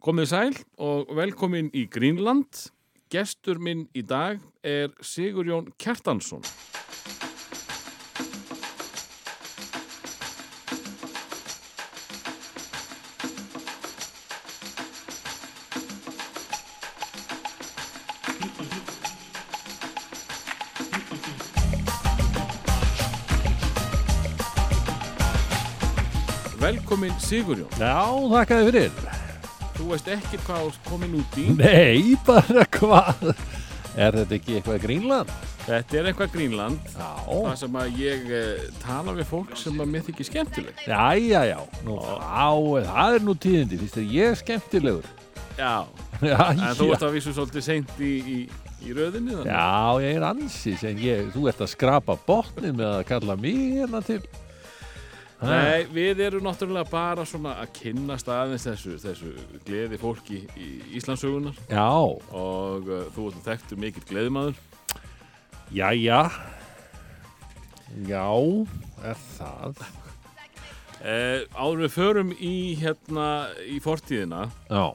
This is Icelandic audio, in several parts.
Komið sæl og velkomin í Greenland. Gestur minn í dag er Sigurjón Kjartansson. Velkomin Sigurjón. Já, þakkaði fyrir. Þú veist ekki hvað þú komin út í. Nei, bara hvað? Er þetta ekki eitthvað Grínland? Þetta er eitthvað Greenland. Já. Það sem að ég eh, tala við fólk sem að mér þykir skemmtileg. Já, já, já. Nú, á, það er nú tíðindi, finnst þér ég er skemmtilegur? Já, Já, en þú já. ert að vísu svolítið seint í, í, í röðinni þannig. Já, ég er ansi sem ég, þú ert að skrapa botnin með að kalla mig hérna til. Nei, við erum náttúrulega bara svona að kynnast aðeins þessu, þessu gleði fólki í Íslandsugunar Já, og uh, þú ert þekktur mikill gleðimaður. já, já. Já, er það. Eh, áður við förum í hérna í fortíðina Já,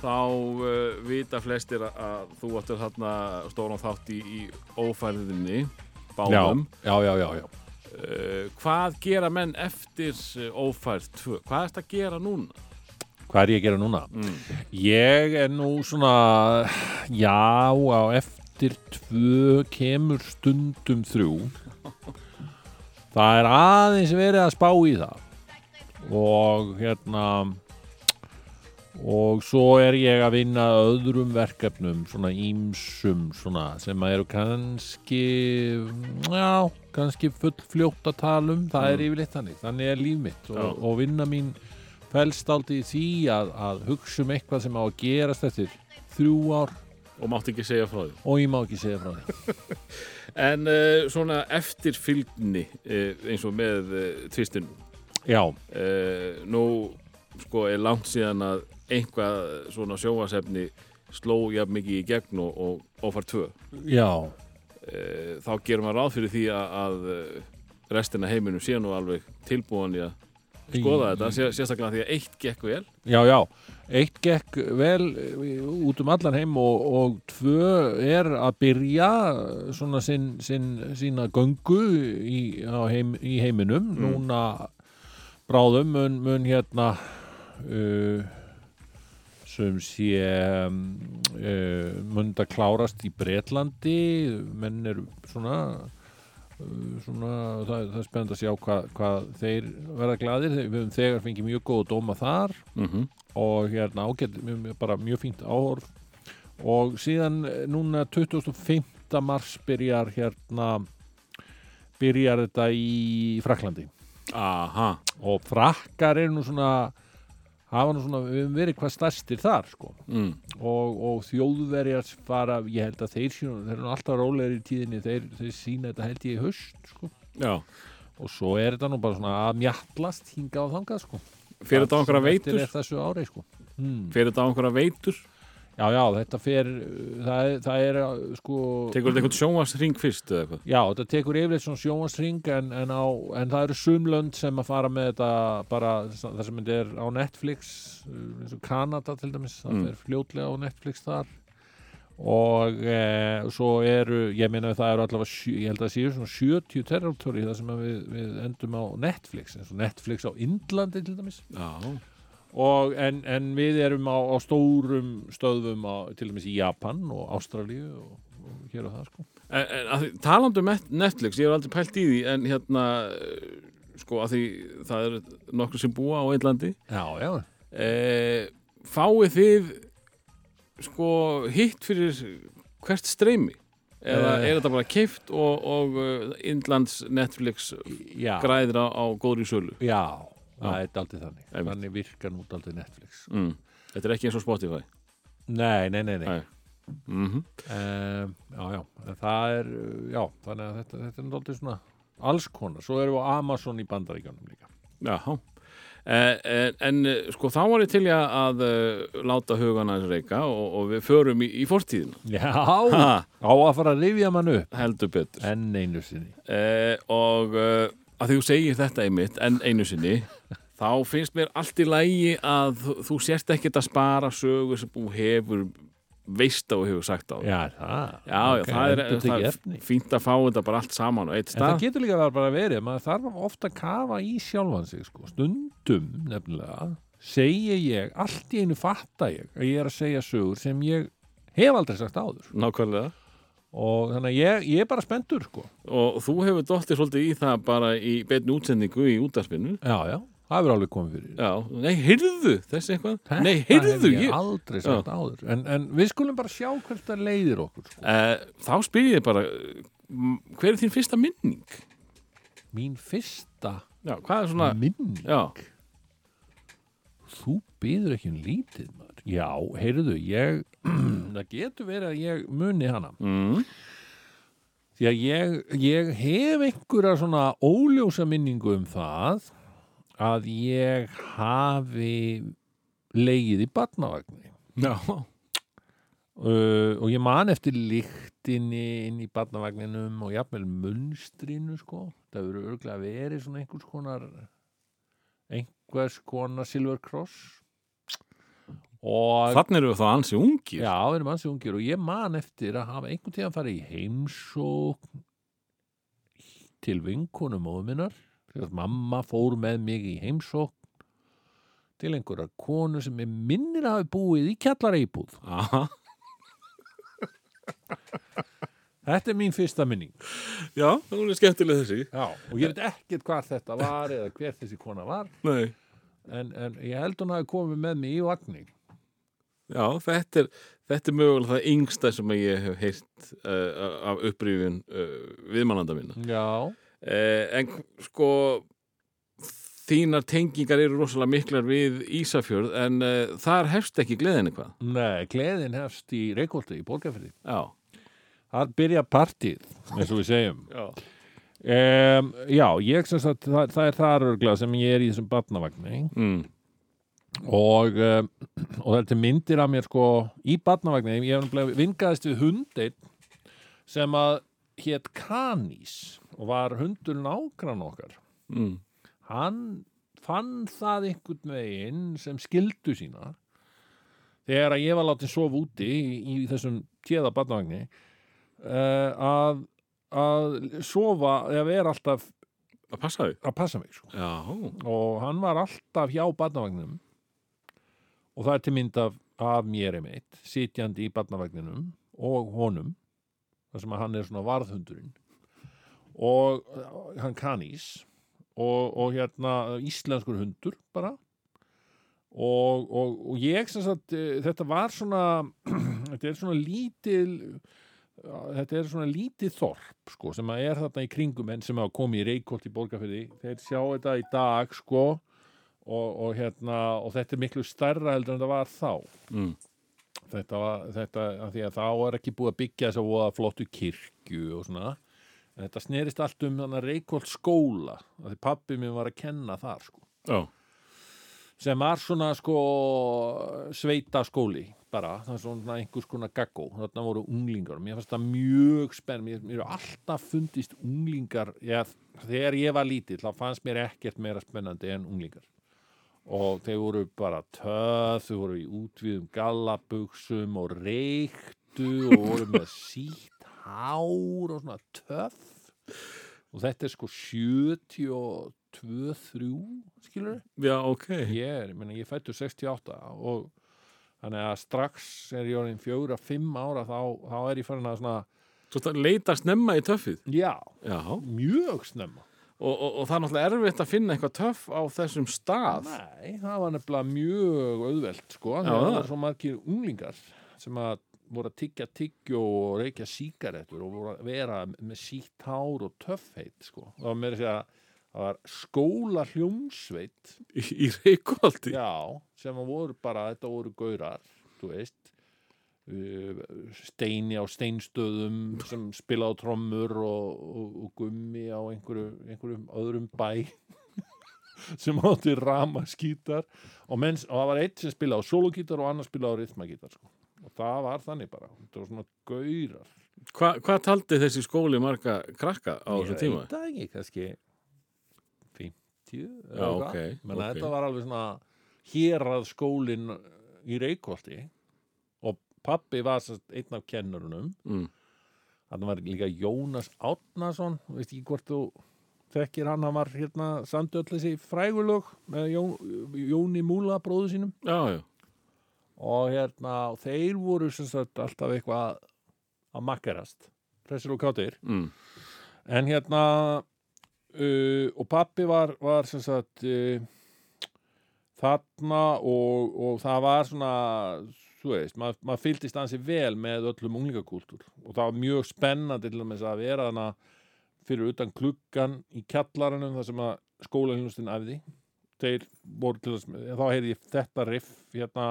þá uh, vita flestir að, þú ættir þarna stóran þátt í, í ófærðinni já, báðum. já, já, já, já. Uh, hvað gera menn eftir uh, ófærð 2? Hvað er þetta að gera núna? Hvað er ég að gera núna? Mm. Ég er nú svona, já, á eftir tvö kemur stundum þrjú. Það er aðeins verið að spá í það. Og hérna, og svo er ég að vinna öðrum verkefnum, svona ímsum, svona, sem að eru kannski, já, kannski full fljótt að tala um. Það er Mm. yfirleitt þannig, þannig er líf mitt. Og, og vinna mín fælst aldrei í því að, að hugsa um eitthvað sem á að gerast eftir þrjú ár Og mátt ekki segja frá því. og ég má ekki segja frá því. En uh, svona eftirfylgni uh, eins og með uh, tvistinu. Já, Uh, nú sko er langt síðan að einhvað svona sjóasefni sló jafn mikið í gegn og, og ófær 2. já, Uh, þá gerum við ráð fyrir því að, að uh, restina heiminum sé nú alveg tilbúin í að skoða þetta, sé, sérstaklega því að eitt gekk vel. já, já. Eitt gekk vel eh, út um allan heim og, og tvö er að byrja svona sinn, sinn, sína göngu í, heim, í heiminum. Mm. Núna bráðum mun, mun hérna uh, sem sé um, uh, munda klárast í Bretlandi. Menn eru svona uh, svona, það, það er spennandi að sjá hvað, hvað þeir verða gladir við höfum þegar fengið mjög góð dóma þar Mm og hérna ágætt bara mjög fínt áhorf. Og síðan eh, núna 25. mars byrjar hérna byrjar þetta í Fraklandi Aha, og frakkar er nú svona hafa nú svona, við höfum verið hvað stærstir þar sko mm. og, og þjóðverjar fara, ég held að þeir sína, þeir eru alltaf rólegir í tíðinni þeir, þeir sína þetta held ég í haust sko já. og svo er þetta nú bara svona að mjallast hingað og þangað sko Fyrir þetta á einhverja veitur? ári sko. Fyrir þetta á einhverja veitur? Já, já, þetta fer, það, það er sko, Tekur þetta einhvern sjóasring fyrst eða eitthvað? já, þetta tekur yfirleitt svona sjónvarsring en, en, á, en það eru sumlönd sem að fara með þetta bara, það sem þetta er á Netflix, uh, eins og Kanada til dæmis, það Mm. fer fljótlega á Netflix þar og e, svo eru, ég meina það eru allavega, ég held að það séu svona 70 territory það sem að við, við endum á Netflix, eins og Netflix á Indlandi til dæmis Já. Og en, en við erum á, á stórum stöðum á, til dæmis í Japan og Ástralíu og, og hér og það sko. En, en talandi um Netflix, ég hef aldrei pælt í því en hérna, eh, sko að því það er nokkur sem búa á Índlandi Já, já, eh, fáið þið sko hitt fyrir hvert streymi? Eða Eh. er þetta bara keift og, og Indlands Netflix já, græðir á, á góðri sölu? Já, það er aldrei þannig. Einmitt. þannig virkar nút aldrei Netflix. Mm. Þetta er ekki eins og Spotify? Nei, nei, nei, nei. Mm Um, Já, já, en það er uh, já, þannig að þetta, þetta er aldrei svona alls konar, svo erum við á Amazon í bandaríkjónum líka. Já Eh, en, en eh, sko þá var ég til að, uh, láta hugana hans reyka og, og við förum í, í fortíðina. Já, ha, á að fara að rifja mann upp. Heldur betur. Enn einu sinni. Eh, og uh, að því þú segir þetta einmitt en einu sinni þá finnst mér allt í lægi að þú, sérst ekkert að spara sögur sem þú hefur veist á og hefur sagt á Já, það. Já, já, Ok, það er, það er fínt að fá þetta bara allt saman og eitt En það stað getur líka bara verið, maður þarf ofta að kafa í sjálfan sig, sko. Stundum, nefnilega, segi ég, allt í einu fatta ég að ég er að segja sögur sem ég hef aldrei sagt áður. Nákvæmlega Og þannig að ég, ég er bara spenntur, sko. og þú hefur dottið svolítið í það bara í beinni útsendingu í útarspinu Já, já, það hefur alveg komið fyrir. Já, nei, heyrðu þessi eitthvað Þetta Nei, heyrðu hef ég ég aldrei sagt áður. En, en við skulum bara sjá hvert það leiðir okkur, sko. uh, Þá spyr ég bara hver er þín fyrsta minning? Mín fyrsta Já, hvað er svona minning. Já, Þú byður ekki um lítið, maður. Já, heyrðu, ég, það getur verið að ég muni hana. mm, Því að ég, ég hef einhverja svona óljósa minningu um það að ég hafi leigið í barnavagni. já. Uh, og ég man eftir lyktinni inn í barnavagninum og jafnvel munstrinu sko. Það verður örglega verið svona einhvers konar einhvers konar silver cross og Þannig eru þá ansi ungir Já, við erum ansið ungir og ég man eftir að hafa einhvern tíðan farið í heimsókn til vinkonu móðu minnar mamma fór með mig í heimsókn til einhverja konu sem ég minnir að hafi búið í. Aha. Þetta er mín fyrsta minning. Já, það er skemmtileg þessi Já, og ég veit ekkert hvað þetta var eða hver þessi kona var en, en ég held hún hafi komið með mig í vagning. Já, þetta er, þetta er mögulega það yngsta sem ég hef heyrt uh, af upprýfun uh, viðmannanda minna. Já, en sko, þínar tengingar eru rosalega miklar við Ísafjörð en uh, þar hefst ekki gleðin eitthvað. nei, gleðin hefst í Reykjóldi í Borgarfyrði. Já, Það byrja partíð, eins og við segjum. já. Um, já, ég sem sagt, það, það er þar örgla sem ég er í þessum barnavagni Mm. og, um, og til myndir af mér sko í barnavagni, ég vingaðist við hundeinn sem að hétt Kanís og var hundur nágrann okkar. Mm. hann fann það einhvern veginn sem skildu sína. Þegar að ég var látið sofa úti í, í þessum tjeða barnavagni uh, að að sofa eða vera alltaf Að passa að passa mig sko. Og hann var alltaf hjá barnavagnum og það er til mynd af, af mér einmitt, sitjandi í barnavagninum og honum þar sem að hann er svona varðhundurinn. Og uh, hann kanís. Og, og hérna íslenskur hundur bara. Og, og, og ég sem sagt eh, þetta var svona þetta er svona lítil þetta er svona lítið þorp sko, sem að er þarna í kringum en sem að koma í Reykholt í Borgarfyrði þeir sjá þetta í dag sko og, og hérna og þetta er miklu stærra heldur en það var þá. Mm. Þetta var þetta af því að þá er ekki búið að byggja þess að voða flottu kirkju og svona. En þetta snerist allt um þannig Reykholt skóla af því pappi minn var að kenna þar sko. Já. sem var svona sko sveita skóli bara, það er svona einhvers konar gaggó þarna voru unglingar, mér fannst það mjög spenn mér, mér er alltaf fundist unglingar já, þegar ég var lítill þá fannst mér ekkert meira spennandi en unglingar og þeir voru bara töð, þau voru í útvíðum gallabuxum og reyktu og voru með sítt hár og svona töð og þetta er sko 72 3 skilur Já, ok. ég er, ég, meina, ég fættu 68 og þannig að strax er ég orðin fjögur að fimm ára þá, þá er ég farin að svona Svo leita snemma í töffið. já, Já. mjög snemma Og, og, og það er náttúrulega erfitt að finna eitthvað töff á þessum stað. Nei, það var nefnilega mjög auðvelt sko, að það það. var svo margir unglingar sem að voru að tyggja tyggjó og reykja sígarettur og voru að vera með sítt hár og töffheit sko. það var meira að segja það var skóla hljómsveit Í, í Reykjóldi. já, sem að voru bara, þetta voru gaurar þú veist steini á steinstöðum sem spila á trommur og, og, og gummi á einhverju, einhverjum öðrum bæ sem átti ramaskítar og, og það var eitt sem spila á sologítar og annar spila á rithmagítar sko. og það var þannig bara þetta var svona gaurar Hva, hvað taldi þessi skóli marga krakka á þessu tíma? ég veit það ekki, kannski tíu Já, ok, menn ok. þetta var alveg svona hérað skólin í Reykholti og pappi var einn af kennurunum mm. hann var líka Jónas Átnason veist ekki hvort þú þekkir hann, hann var hérna samdöllis í frægulög með Jón, Jóni Múla bróðu sínum Já, já, og hérna þeir voru sem sagt alltaf eitthvað að makkarast þessir og kátir mm. en hérna uh, og pappi var, var sem sagt uh, þarna og, og það var svona þú veist, mað, maður fylgdist ansi vel með öllum unglingakúltúr og það var mjög spennandi til dæmis að vera þarna fyrir utan klukkan í kjallaranum þar sem að skólahinlustin æfði. Þeir voru til þess þá heyrði ég þetta riff hérna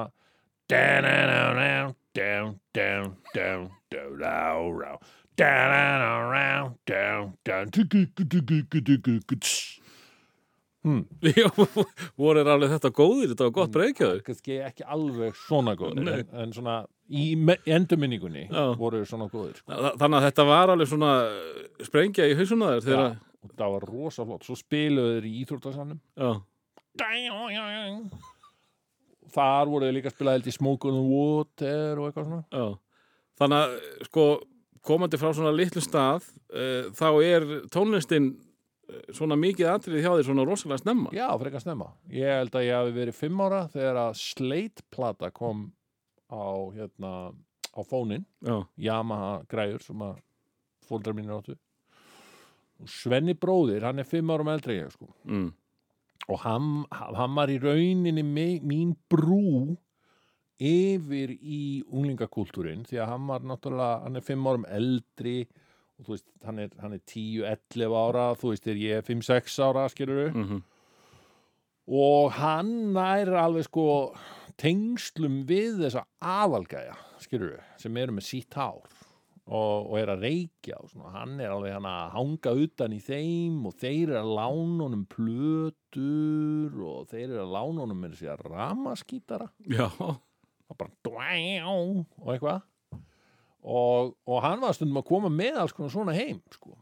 Mm. voru þér alveg þetta góðir? Þetta var gott hmm. breykjaður kannski ekki alveg svona góðir en, en svona í endurminningunni voru þér svona góðir sko. Þa, þannig að þetta var alveg svona eh, sprengja í hausuna þér þeirra... ja, það var rosa flott, svo spiluðu þér í Íþróttarsanum þar voru þér líka að spila held í Smoke on the Water og eitthvað svona. Já. þannig að eh, sko komandi frá svona litlu stað uh, þá er tónlistinn svona mikið atrið hjá þér svona rosalega snemma. Já, frekar snemma. Ég held að ég hafi verið fimm ára þegar að Slate-plata kom á, hérna, á fónin, Já, Yamaha græjur sem að fóldrar mínir áttu. Og Svenni bróðir, hann er fimm árum eldri ég, sko. mm. Og hann, hann var í rauninni mín brú yfir í unglingakúltúrin því að hann var náttúrulega, hann er fimm árum eldri og þú veist, hann er, hann er 10-11 ára, þú veist, er ég 5-6 ára, skilur Mm og hann nær alveg sko tengslum við þessa aðalgæja skilur sem eru með sítt hár og, og er að reykja og svona, hann er alveg hann að hanga utan í þeim og þeir eru að lána honum plötur og þeir eru að lána honum með þessi að ramaskítara já, og bara dvæjá og eitthvað og, og hann var stundum að koma með alls konar svona heim sko.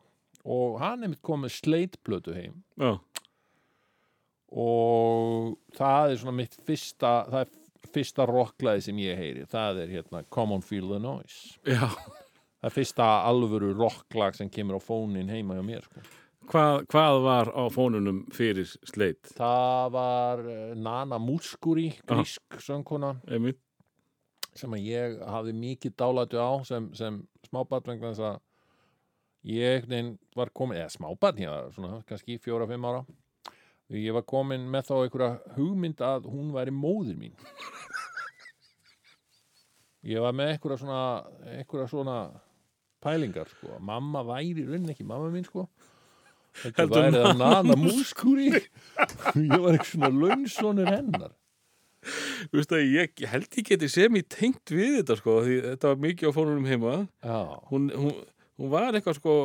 og hann mitt komið sleitplötu heim já, og það er svona mitt fyrsta það er fyrsta rocklaði sem ég heyri það er hérna Come on Feel the Noise já. það er fyrsta alvöru rocklag sem kemur á fónin heima hjá mér sko. Hvað, hvað var á fónunum fyrir sleit? það var eh, Nana Muscuri grísk söngkona? Sem að ég hafði mikið dálætu á sem, sem smábarn vegna þess að ég var komin, eða smábarn ég var svona kannski fjóra-fimm ára. Ég var komin með þá einhverja hugmynd að hún væri móðir mín. Ég var með einhverja svona einhverja svona pælingar sko, að mamma væri í rauninni ekki mamma mín sko. Þetta væri það nana múskúri ég var eitthvað svona launsonur hennar Þú veist að ég ég held ég geti sem ég tengt við þetta sko, því þetta var mikið á fónunum heima. Hún, hún, hún var eitthvað sko,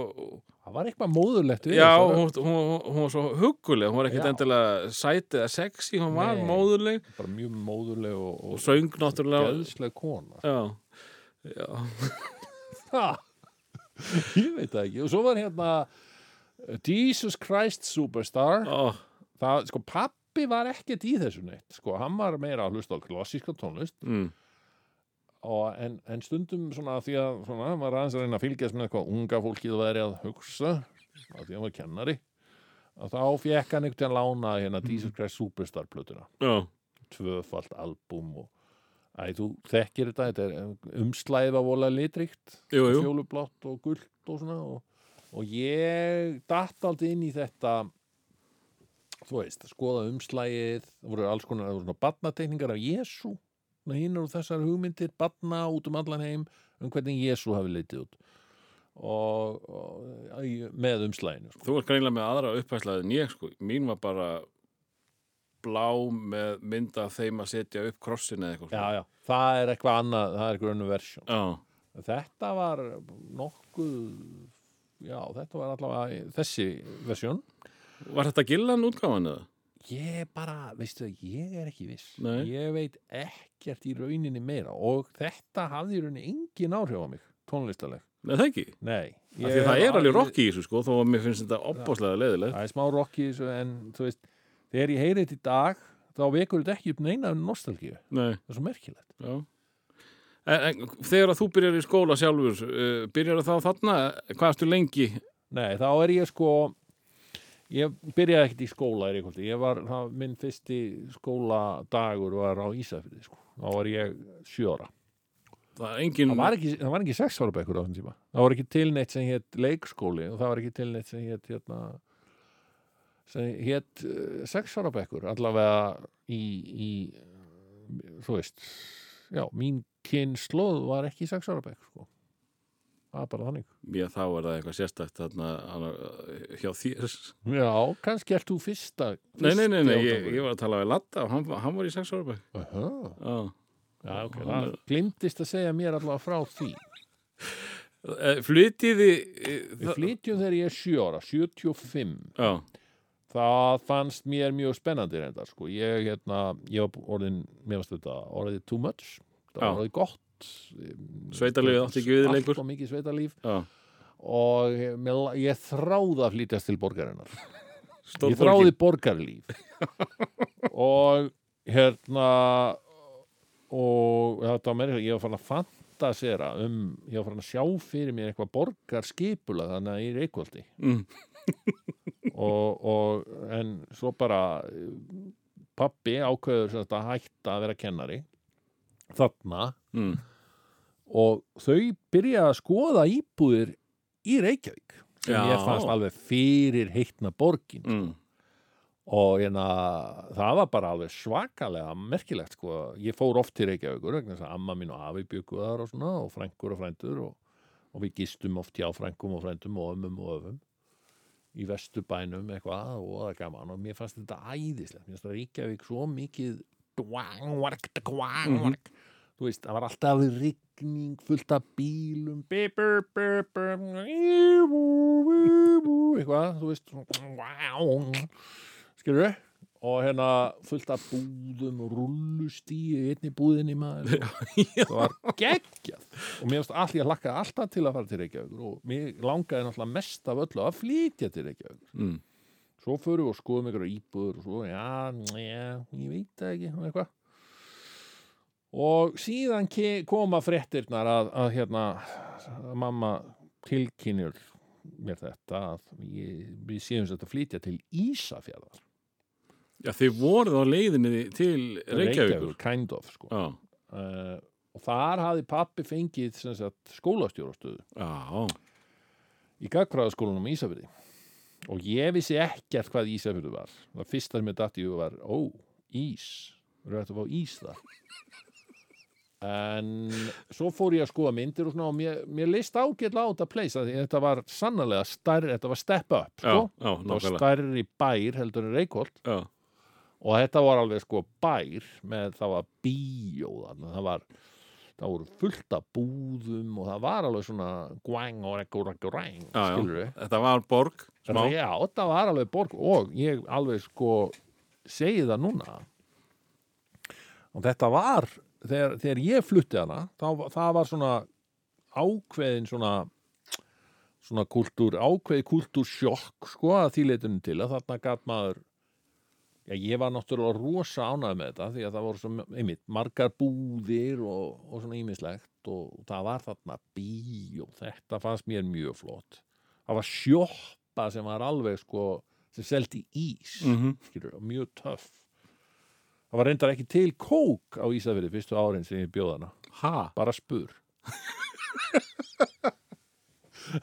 það var eitthvað móðurlegt við já, þessu. hún, hún, var svo hugguleg, hún var ekkert endilega sæt eða sexy, hún var Nei. móðurleg. Bara mjög móðurleg og, og og söng náttúrulega. geðsleg kona. Já, já, ha, ég veit það ekki. Og svo var hérna Jesus Christ Superstar. Ó, það, sko, pappi var ekkert í þessu neitt sko, hann var meira að hlusta á klassíska tónlist. Mm, og, en, en stundum svona því að svona, hann var aðeins að reyna að fylgjast með hvað unga fólkið væri að hugsa að því að hann var kennari að þá fekk hann einhvern veginn lána hérna Jesus Christ Superstar plötuna. Já, tvöfalt albúm og Æ, þú þekkir þetta, þetta er umslæðið að vola litrikt, fjólublátt og gult og svona og, og ég datt aldrei inn í þetta þú veist, skoða umslæðið það voru alls konar, það voru svona barnatekningar af Jésu, hinn eru þessar hugmyndir barna út um allan heim um hvernig Jésu hafi litið út og, og með umslæðinu sko. þú ert greinlega með aðra upphæslaði en ég sko, mín var bara blá með mynda þeim að setja upp krossin eða eitthvað. já, já, það er eitthvað annað það er eitthvað önnur versjón Þetta var nokkuð, já, þetta var allavega þessi versjón. Var þetta gillan útgáfan eða? Ég bara, veistu, ég er ekki viss. Nei. Ég veit ekkert í rauninni meira og þetta hafði í rauninni engin áhrif á mig, tónlistaleg. Nei, það ekki. Nei. Það er alveg rock í þessu sko, þó að mér finnst þetta opbáslega leiðilegt. Það er smá rock í þessu en, þú veist, þegar ég heyri þetta í dag þá vekur þetta ekki upp neina nostalgíu nei, það er svo merkilegt já en, en þegar að þú byrjar í skóla sjálfur uh, byrjar þá þarna, hvað erstu lengi Nei, þá er ég sko ég byrjaði ekkert í skóla ég, kvöldi. ég var, það, minn fyrsti skóladagur var á Ísafirði sko. þá var ég sjö ára það engin það var ekki, ekki sex ára bekkur á þessum tíma það var ekki tilneitt sem hétt leikskóli og það var ekki tilneitt sem hétt hérna, sem hétt uh, sex ára bekkur allavega í, í þú veist já, mín kynnslóð var ekki sex ára bekkur sko. Það er bara þannig Já, þá er það eitthvað sérstakt þarna hana, hjá þér. já, kannski ert þú fyrsta, Nei, nei, nei, nei ég, ég var að tala við Latta og hann, hann var í sex ára. Já. Ok, það glimtist að segja mér allavega frá því. Eh, Flytiði... eh, Við flytjum þegar ég er 7 ára, 75. Já, Það fannst mér mjög spennandi reyndar, sko. Ég, hérna, ég var orðin, mér varst þetta orðið too much. Það var orðið gott. Sveitarlífið átti ekki við lengur. Allt og mikið sveitarlíf. já. Og ég, mér- ég þráði að flytjast til borgarinnar. Stór ég þráði borgarlíf og hérna og þetta var meira ég var fann að fantasera um ég var fann að sjá fyrir mér eitthvað borgarskipula þannig að ég er eitthvaldi Mm. og, og en svo bara eh, pappi ákveður að hætta að vera kennari þarna Mm. og þau byrja að skoða íbúðir í Reykjavík sem Já. ég fannst alveg fyrir heitna borgin Mm. og hérna, það var bara alveg svakalega merkilegt sko. ég fór oft til Reykjavíkur vegna þess að amma mín og afi byggu þar og svona og frængur og frændur og, og við gistum oft hjá frængum og frændum og ömmum og öfum í vesturbænum eitthvað og það gaman og mér fannst þetta æðislegt mér fannst það Reykjavík svo mikið dvang, vark, dvang, vark þú veist, það var alltaf rigning fullt af bílum. Eitthvað, þú veist skilur og hérna fullt af búðum og rullustíu í einni búðinni maður. Það var geggjað. Og mér finnst allir að lakka alltaf til að fara til Reykjavíkur og mér langaði náttúrulega mest af öllu að flytja til Reykjavíkur. Mm. svo förum við og skoðum ykkur íbúður og svo, já, já, ég veit það ekki og eitthvað og síðan koma fréttirnar að, að hérna að mamma tilkynir mér þetta að ég, við séum þetta að flytja til Ísafjarðar. Já, þið voruð á leiðinni til Reykjavíkur. kind of sko. Já, uh, og þar hafði pappi fengið skólastjórastöðu. Já, í gagfræðaskólanum í Ísafjörði og ég vissi ekkert hvað Ísafjörðu var. Það fyrsta sem ég hug var ó, ís, við erum að fá ís þar en svo fór ég að skoða myndir og, svona, og mér, mér leist ágætla á þetta place þetta var sannarlega stærri, þetta var step up já, sko? já, þetta var stærri bær heldur en Reykholt. Já, og þetta var alveg sko bær með það var bíó þarna, það var það voru fullt af búðum og það var alveg svona guang og rekkur rekkur reng Þetta var borg, smá. Já, þetta var alveg borg og ég alveg sko segi það núna. Og þetta var þegar, þegar ég flutti hana þá, það var svona ákveðin svona svona kultúr, ákveði kultúrsjokk sko að því leitunum til að þarna gat maður já, ég var náttúrulega rosa ánægð með þetta því að það voru svo, einmitt, margar búðir og, og svona ímislegt og það var þarna bíó þetta fannst mér mjög flott. Það var sjoppa sem var alveg sko, sem seldi ís Mm skilur, og mjög töff það var reyndar ekki til kók á Ísafirði fyrstu árin sem ég bjóð hana Ha? bara spur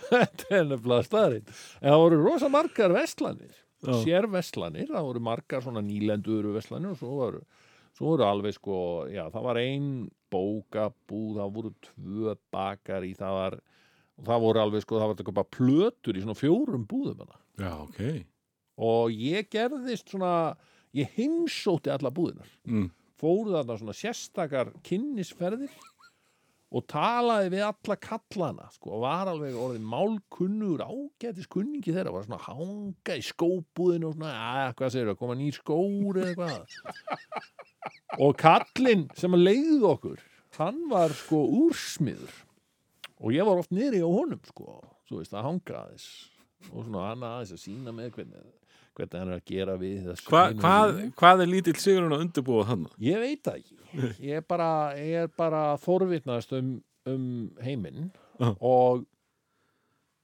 þetta er nefnilega staðrind en það voru rosa margar vestlanir Já. sér vestlanir, það voru margar svona nýlendur vestlanir og svo voru, svo voru alveg sko, já það var ein bókabúð, það voru tvö bakar í það var það voru alveg sko, það var þetta bara plötur í svona fjórum búðum hana Já, ok. og ég gerðist svona ég heimsótti alla búðinar Mm. fóru þarna svona sérstakar kynnisferðir og talaði við alla kallana sko, og var alveg orðið málkunnur ágætis kunningi þeirra var svona hanga í skóbúðinu og svona, að hvað segir það, koma nýr skór eða eitthvað? Og kallinn sem að leiði okkur hann var sko úrsmiður. Og ég var oft niðri á honum sko, svo veist að hanga aðeins og svona hann aðeins að sína með hvernig hvernig hann er að gera við Hva, hvað, hvað er lítill sigurinn að undirbúa hann? Ég veit það ekki. Ég er bara, ég er bara forvitnast um, um heiminn Já. og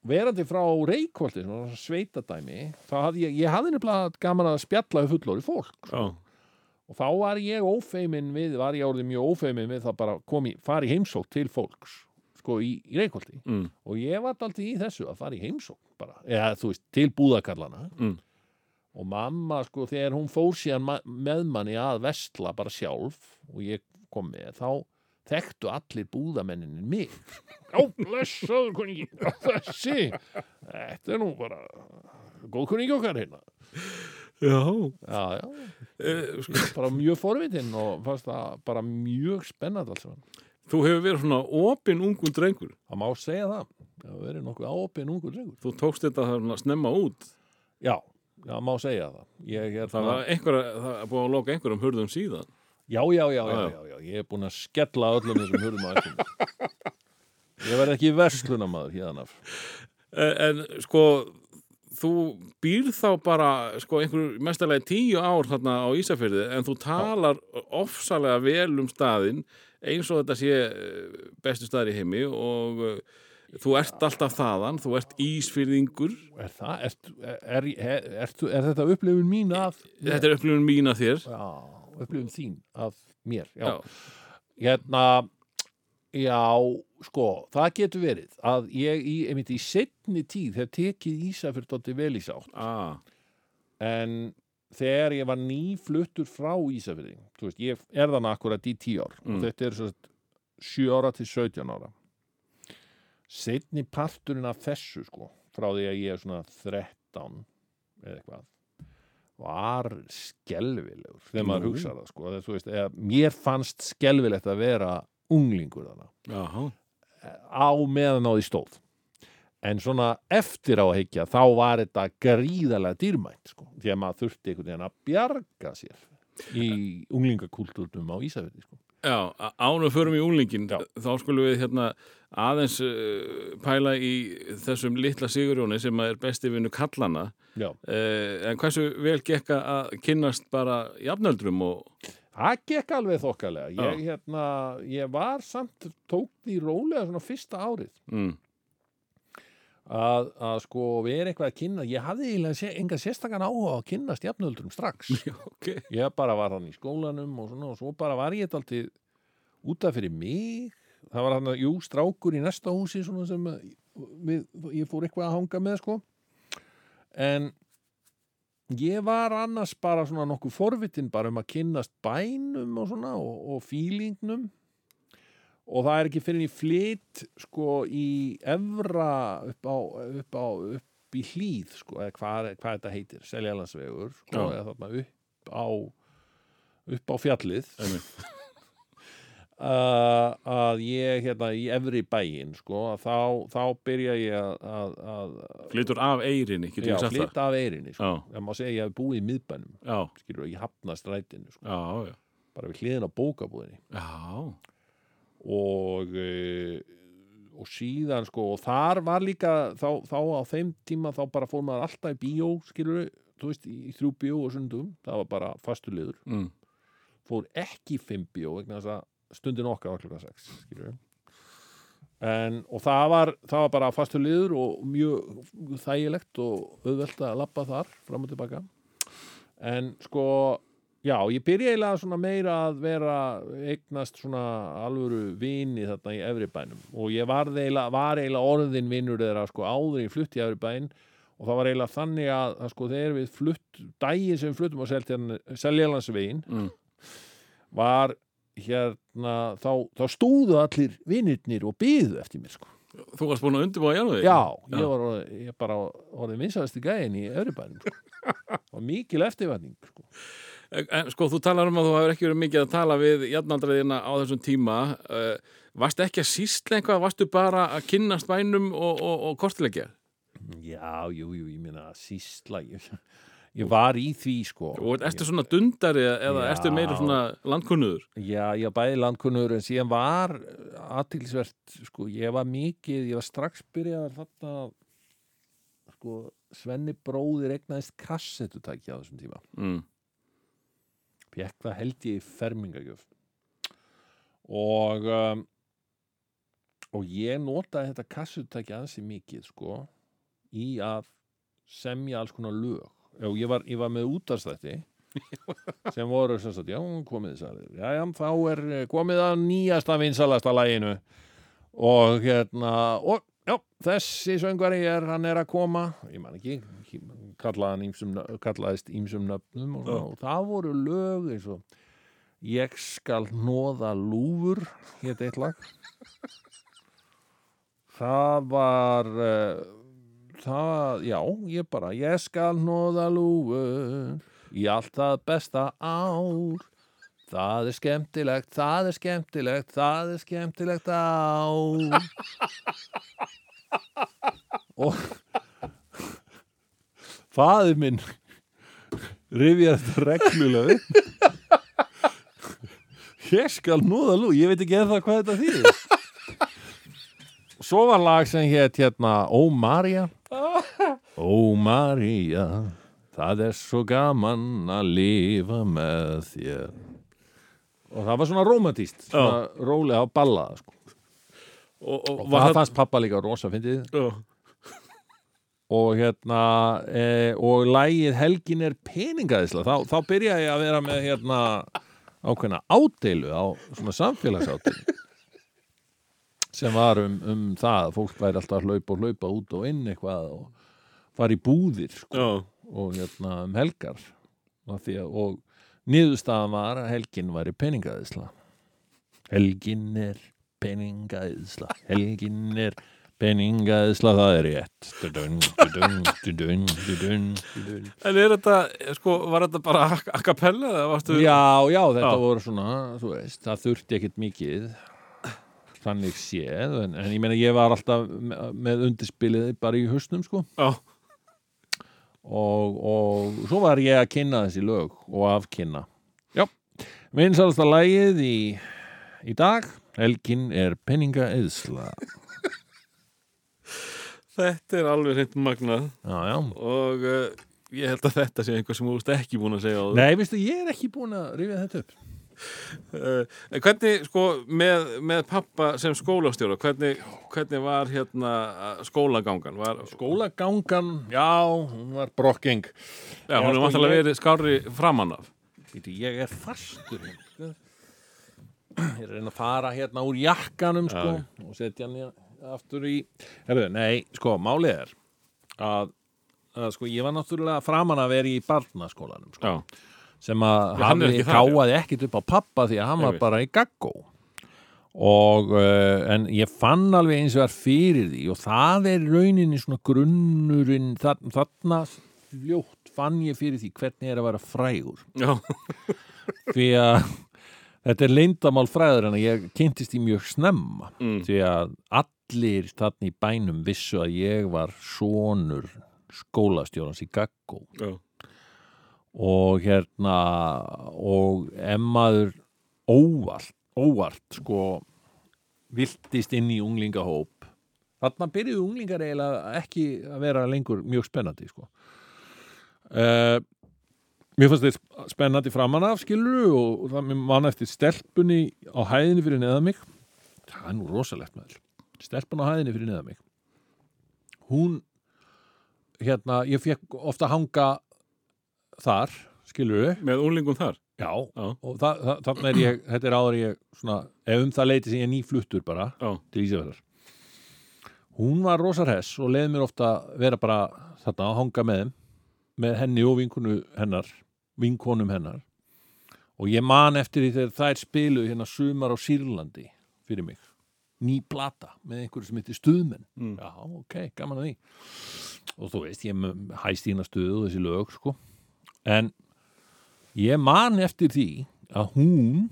verandi frá Reykjóldi, sveitadæmi, hafði ég, ég hafði nefnilega gaman að spjalla við fullori fólk. Já, Og þá var ég ófeimin við, var ég orðið mjög ófeimin við það bara komi, fari heimsók til fólks, sko, í, í Reykjóldi. mm, Og ég var alltaf í þessu að fara í heimsók bara, eða þú veist, til búðakallana. mm, og mamma sko þegar hún fór síðan með manni að vestla bara sjálf og ég kom með þá þekktu allir búðamenninni mig Já, blessaður kunningi þessi, þetta er nú bara góð kunningi okkar hérna já. já, já, sko, bara mjög forvitin og fannst það bara mjög spennandi alls saman. Þú hefur verið svona opinn ungun drengur. það má segja það það hefur verið nokkuð áopin ungur drengur Þú tókst þetta þarna snemma út. já, já, má segja það ég er Það var einhverja, það búið að loka einhverjum hurðum síðan. Já, já, já, já, Já, já. ég er búin að skella öllum þessum hurðum að eftir Ég verð ekki verslunamaður hérna. En, en sko, þú býrð þá bara, sko, einhver mestarlega tíu ár þarna á Ísafyrði en þú talar ofsalega vel um staðinn eins og þetta sé eh, bestu staðar í heimi og eh, þú ert alltaf þaðan, þú ert Ísfyrðingur. Er það, er, er, er, er, þetta upplifun mín af Þetta er upplifun mín að þér. Já, upplifun þín af mér Já, Já. hérna Já, sko, það getur verið að ég í, einmitt í setni tíð hef tekið Ísafjörð dótti vel í sátt Ah, en þegar ég var nýfluttur frá Ísafjörði, þú veist, ég er þannig akkurat í tíu ár Mm. og þetta er svo 7 ára til 17 ára setni parturinn af þessu sko, frá því að ég er svona 13 eða eitthvað var skelvilegur þegar maður Nú. hugsa það sko, þú veist, eða, mér fannst skelvilegt að vera unglingur jaha. á meðan á því stóð en svona eftir á að hyggja þá var þetta gríðarlega dýrmætt sko, því að maður þurfti einhvern veginn að bjarga sér í unglingakúlturnum á Ísafjörði sko. Já, ánum förum í úlingin Já. þá skulum við hérna aðeins uh, pæla í þessum litla Sigurjóni sem er besti vinnu kallana uh, en hversu vel gekka að kynnast bara jafnöldrum og Það gekk alveg þokkalega. Ég, hérna, ég var samt tók því rólega svona fyrsta árið. Mm, að, að sko vera eitthvað að kynna. Ég hafði eiginlega sé, enga sérstakann áhuga að kynnast jafnöldrum strax. Ok, ég bara var hann í skólanum og svona og svo bara var ég þetta alltaf út af fyrir mig. Það var hann að, jú, strákur í næsta húsi sem við, ég fór eitthvað að hanga með sko. En ég var annars bara svona nokkuð forvitin bara um að kynnast bænum og svona og, og fílingnum og það er ekki fyrir í flyt sko í evra upp á, upp á upp í hlýð sko, eða hvað, hvað þetta heitir Seljalandsvegur sko, Já. eða þarna upp á upp á fjallið. Uh, að ég hérna í efri bæinn sko, þá, þá byrja ég að, að, flytur af eirinni, getur já, við sagt það? flytta af eirinni sko. Já, það má segja ég hef búið í miðbænum já, skilur, ég hafna strætinu sko, já, já. Bara við hliðin á bókabúðinni. Já, og uh, og síðan sko og þar var líka þá, þá á þeim tíma þá bara fór maður alltaf í bíó skilur þú veist, í þrjú bíó og sundum það var bara fastur liður. Mm, fór ekki í fimm bíó vegna þess að stundin okkar var klukkan sex skilur en og það var, það var bara fastur liður og mjög þægilegt og auðvelt að labba þar fram og tilbaka. En sko já, ég byrja eiginlega svona meira að vera eignast svona alvöru vini þarna í efri bænum og ég var eiginlega, var eiginlega orðin vinnur þeirra sko áður í flutt í efri bæn og það var eiginlega þannig að, að sko þegar við flutt, daginn sem við fluttum á Seljalandsvegin mm, var hérna þá, þá stóðu allir vinirnir og byðu eftir mér sko. Þú varst búin að undirbúa Janúði? Já, ég var ég bara orðið vinsæðasti gæðin í Örbænum sko. og mikil eftirvætning sko. En, sko, þú talar um að þú hefur ekki verið mikið að tala við jafnaldræðina á þessum tíma uh, Varstu ekki að sísla eitthvað, varstu bara að kynnast bænum og, og, og kortilegja? Já, jú, jú, ég meina sísla ég, ég var í því sko Og ertu svona dundari eða Já. ertu meira svona landkunnuður? Já, ég var bæði landkunnur en síðan var aðtilsvert, sko, ég var mikið, ég var strax byrjað þarna sko, Svenni bróðir egnaðist kassettutæki á þessum tíma mm. Fekk það held ég í fermingagjöf. Og um, og ég notaði þetta kassutæki ansi mikið sko í að semja alls konar lög. Og ég var, ég var með útastætti sem voru sem sagt, já, komið þess að já, já, þá er eh, komið að nýjasta vinsalasta læginu og hérna og já, þessi söngvari er, hann er að koma ég man ekki, hann ýmsum, kallaðist ímsum nöfnum og, og það voru lög eins og Ég skal nóða lúfur hétt eitt lag. Það var uh, það, já, ég bara ég skal nóða lúfur í allt það besta ár. Það er skemmtilegt, það er skemmtilegt, það er skemmtilegt ár. Og faðir minn rifjar þetta reglulega Ég skal núða lú, ég veit ekki eða hvað þetta þýðir. Svo var lag sem hétt hérna Ó Maria. Ó Maria, það er svo gaman að lifa með þér. Og það var svona romantíst, svona rólega ballaða, sko. og, og, Og var það fannst pappa líka rosa fyndið. Og hérna, e, og lagið Helgin er peningaðisla. Þá, þá byrjaði ég að vera með hérna ákveðna ádeilu á svona samfélagsádeilu sem var um, um það að fólk væri alltaf að hlaupa og hlaupa út og inn eitthvað og fara í búðir sko, og hérna um helgar. Að, og niðurstaðan var að helgin væri peningaðisla. Helgin er peningaðisla. Helgin er peningaðisla það er rétt. En er þetta, sko, var þetta bara a cappella eða varstu Já, já, þetta Já. voru svona, þú veist, það þurfti ekkert mikið þannig séð, en, en ég meina ég var alltaf me- með undirspilið bara í hausnum, sko Já. og, og svo var ég að kynna þessi lög og afkynna Já, vinsalasta lagið í, í dag Helgin er penninga eðsla Þetta er alveg hreint magnað Já, já og uh, ég held að þetta sé einhver sem þú veist ekki búin að segja á það Nei, veistu, ég er ekki búin að rifja þetta upp Uh, hvernig, sko, með, með pappa sem skólastjóra, hvernig, hvernig var hérna skólagangan? Var, Skólagangan, já, hún var brokking já, hún Já, er sko, vantilega ég- verið skári framan af. Víti, ég er fastur hérna, sko. Ég er að reyna að fara hérna úr jakkanum sko, og setja hann hérna aftur í Herðu, nei, sko, málið er að, að sko, ég var náttúrulega framan að vera í barnaskólanum sko, sem að hann er þar, káaði ekkit upp á pappa því að hann var bara í gaggó og uh, en ég fann alveg eins og var fyrir því og það er rauninni svona grunnurinn þarna, þarna fljótt fann ég fyrir því hvernig er að vera frægur. Já, því að þetta er leyndamál fræður en ég kynntist í mjög snemma. Mm, því að allir þarna í bænum vissu að ég var sonur skólastjórans í Gaggó. Já, og hérna og emmaður óvart, óvart sko viltist inn í unglingahóp þarna byrjuðu unglingar eiginlega ekki að vera lengur mjög spennandi sko. Uh, mér fannst þetta spennandi framan af skilur og, það mér mann eftir stelpunni á hæðinni fyrir neða mig. Það er nú rosalegt með stelpun á hæðinni fyrir neða mig. Hún hérna, ég fekk ofta hanga þar, skilur við með unglingum þar. já, Já. og það, það, þannig er ég þetta er áður ég svona, ef um það leiti sem ég er nýfluttur bara Já, til Ísafjörðar hún var rosar hess og leiði mér ofta vera bara þarna að hanga með með henni og vinkonu hennar vinkonum hennar. Og ég man eftir því þegar þær spiluðu hérna sumar á Sýrlandi fyrir mig ný plata með einhverju sem heitir stuðmenn. Mm. já, ok, gaman að því. Og þú veist, ég með hæstína stuðu og þessi lög, sko. En ég man eftir því að hún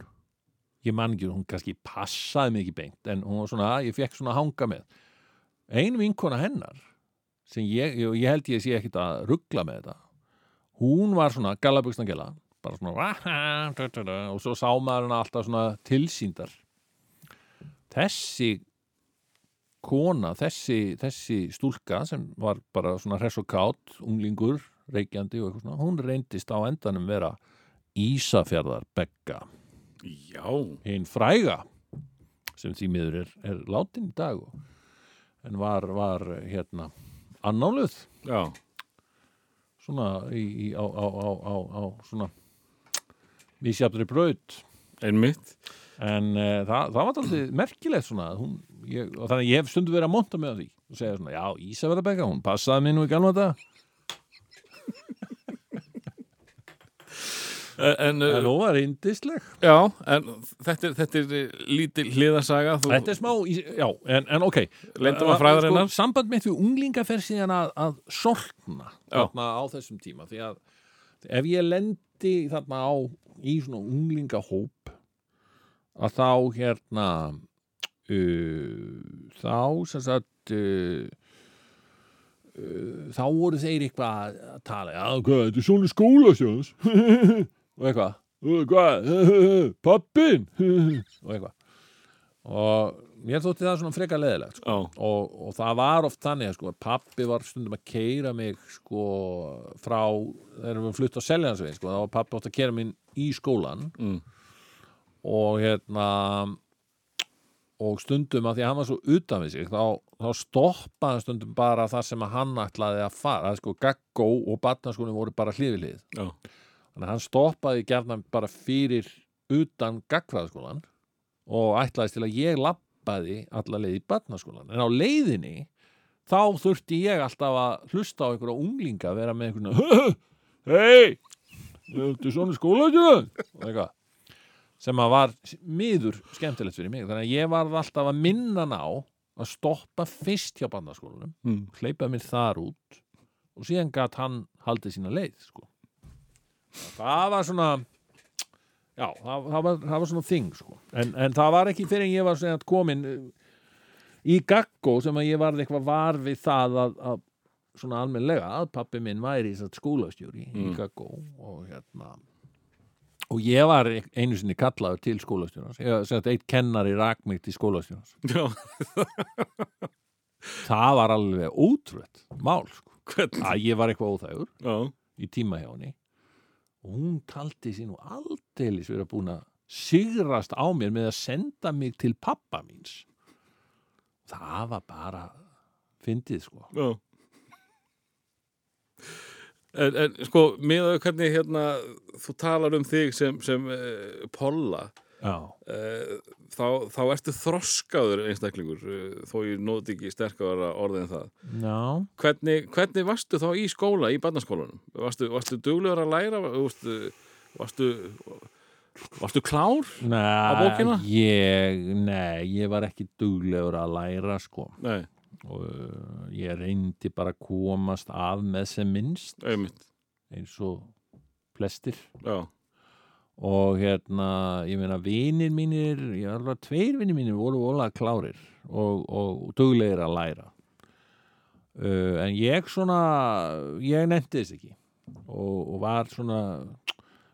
ég man ekki, hún kannski passaði ekki beint en hún var svona, ég fekk svona að hanga með. Ein vinkona hennar sem ég, ég, held ég sé ekkit að ruggla með þetta hún var svona gallabuxnagela bara svona og svo sá maður hana alltaf svona tilsýndar þessi kona, þessi, þessi stúlka sem var bara svona hress og kátt, unglingur, reykjandi og eitthvað svona, hún reyndist á endanum vera Ísafjarðar Begga, Já, hinn fræga sem því miður er, er látin í dag og, en var, var hérna annáluð já, svona í, í, á, á, á, á, svona misjafnri braut. Einmitt. En uh, það, það var alltaf merkilegt svona hún, ég, og þannig að ég hef stundu verið að monta með því og segja svona, já, Ísafjörðabekka, hún passaði mér nú í galma þetta En, en, hún var indisleg já, en þetta er, þetta er eh, lítil hliðasaga. Þú, Þetta er smá, já, en, en ok Leyndarmál Uh, fræðarinnar. sko, Samband mitt við unglinga fer síðan að, að sortna þarna á þessum tíma því að ef ég lendi þarna á í svona unglingahóp að þá hérna uh, þá sem sagt uh, uh, þá voru þeir eitthvað að tala já, hvað, þetta er svona skólasjóns og eitthvað "Uh, hvað, pappin og eitthvað. Og mér þótti það svona frekar leðilegt sko. og, og það var oft þannig að sko, pappi var stundum að keira mig sko, frá þegar við flutt á Seljansvegin sko, þá var pappi átt að keira mig í skólan mm, og hérna og stundum að því að hann var svo utan við sig þá, þá stoppaði hann stundum bara það sem að hann ætlaði að fara að sko gaggó og batnaskóni voru bara já, þannig að hann stoppaði gjarnan bara fyrir utan gaggfræðaskólan og ætlaðist til að ég lappaði alla leið í batnaskólan en á leiðinni þá þurfti ég alltaf að hlusta á einhverja unglinga vera með einhverjum hei, þetta er svona skólaðjöðan og eitthvað sem að var miður skemmtilegt fyrir mig þannig að ég var alltaf að minna hann á að stoppa fyrst hjá bandaskólanum mm, hleypa mér þar út og síðan gat hann haldið sína leið sko. það var svona já, það, það, var, það var svona þing sko. en, en það var ekki fyrir en ég var sagt komin uh, í gaggó sem að ég varð eitthvað var við það að, að svona almennlega að pappi minn væri í skólastjóri í Mm. gaggó og hérna og ég var einu sinni kallaður til skólastjórans. Ég sem sagt eitt kennari rak mig til skólastjórans. Já, það var alveg ótrútt mál sko. hvernig, að ég var eitthvað óþægur já, í tíma hjá henni. Og hún taldi sér nú aldeilis vera búin að sigrast á mér með að senda mig til pappa míns. Það var bara fyndið sko. Já. En, en sko, miðaðu hvernig hérna, þú talar um þig sem, sem uh, Polla, uh, þá, þá ertu þroskaður einstaklingur, uh, þó ég nóti ekki sterkara orðið en það. já. Hvernig, hvernig varstu þá í skóla, í barnaskólanum? Varstu, varstu duglegur að læra? Varstu, varstu, varstu klár? Nei, bókina? ég, nei, ég var ekki duglegur að læra sko Nei, og uh, ég reyndi bara að komast af með sem minnst. Einmitt, eins og flestir. Já, og hérna, ég meina vinir mínir, ég alveg tveir vinir mínir voru vola klárir og, og duglegir að læra. Uh, en ég svona ég nefndi þess ekki. Og, og var svona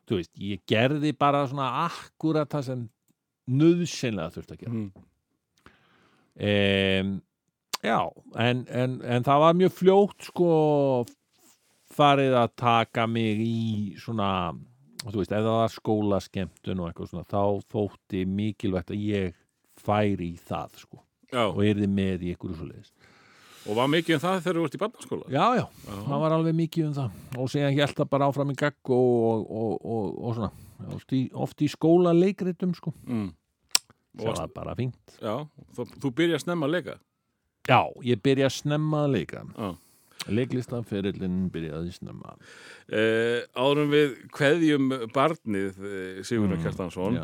þú veist, ég gerði bara svona akkurat það sem nöðsynlega þurfti að gera. Mm, um, já, en, en, en það var mjög fljótt sko farið að taka mig í svona, þú veist, ef það var skólaskemmtun og eitthvað svona, þá þótti mikilvægt að ég færi í það sko já. og yrði með í ykkur svo leiðis. Og var mikið um það þegar þú ert í barnaskóla? Já, já, það var alveg mikið um það og síðan held það bara áfram í gagg og, og, og, og svona, oft í, oft í skóla leikritum sko, Mm. sem var bara fínt. Já, þú, þú byrja að snemma að leika. Já, ég byrja að snemma að leika. Já. Leiklistaferillin byrjaði snemma. Eh, árum við kveðjum barnið eh, Sigurður Mm, Kjartansson.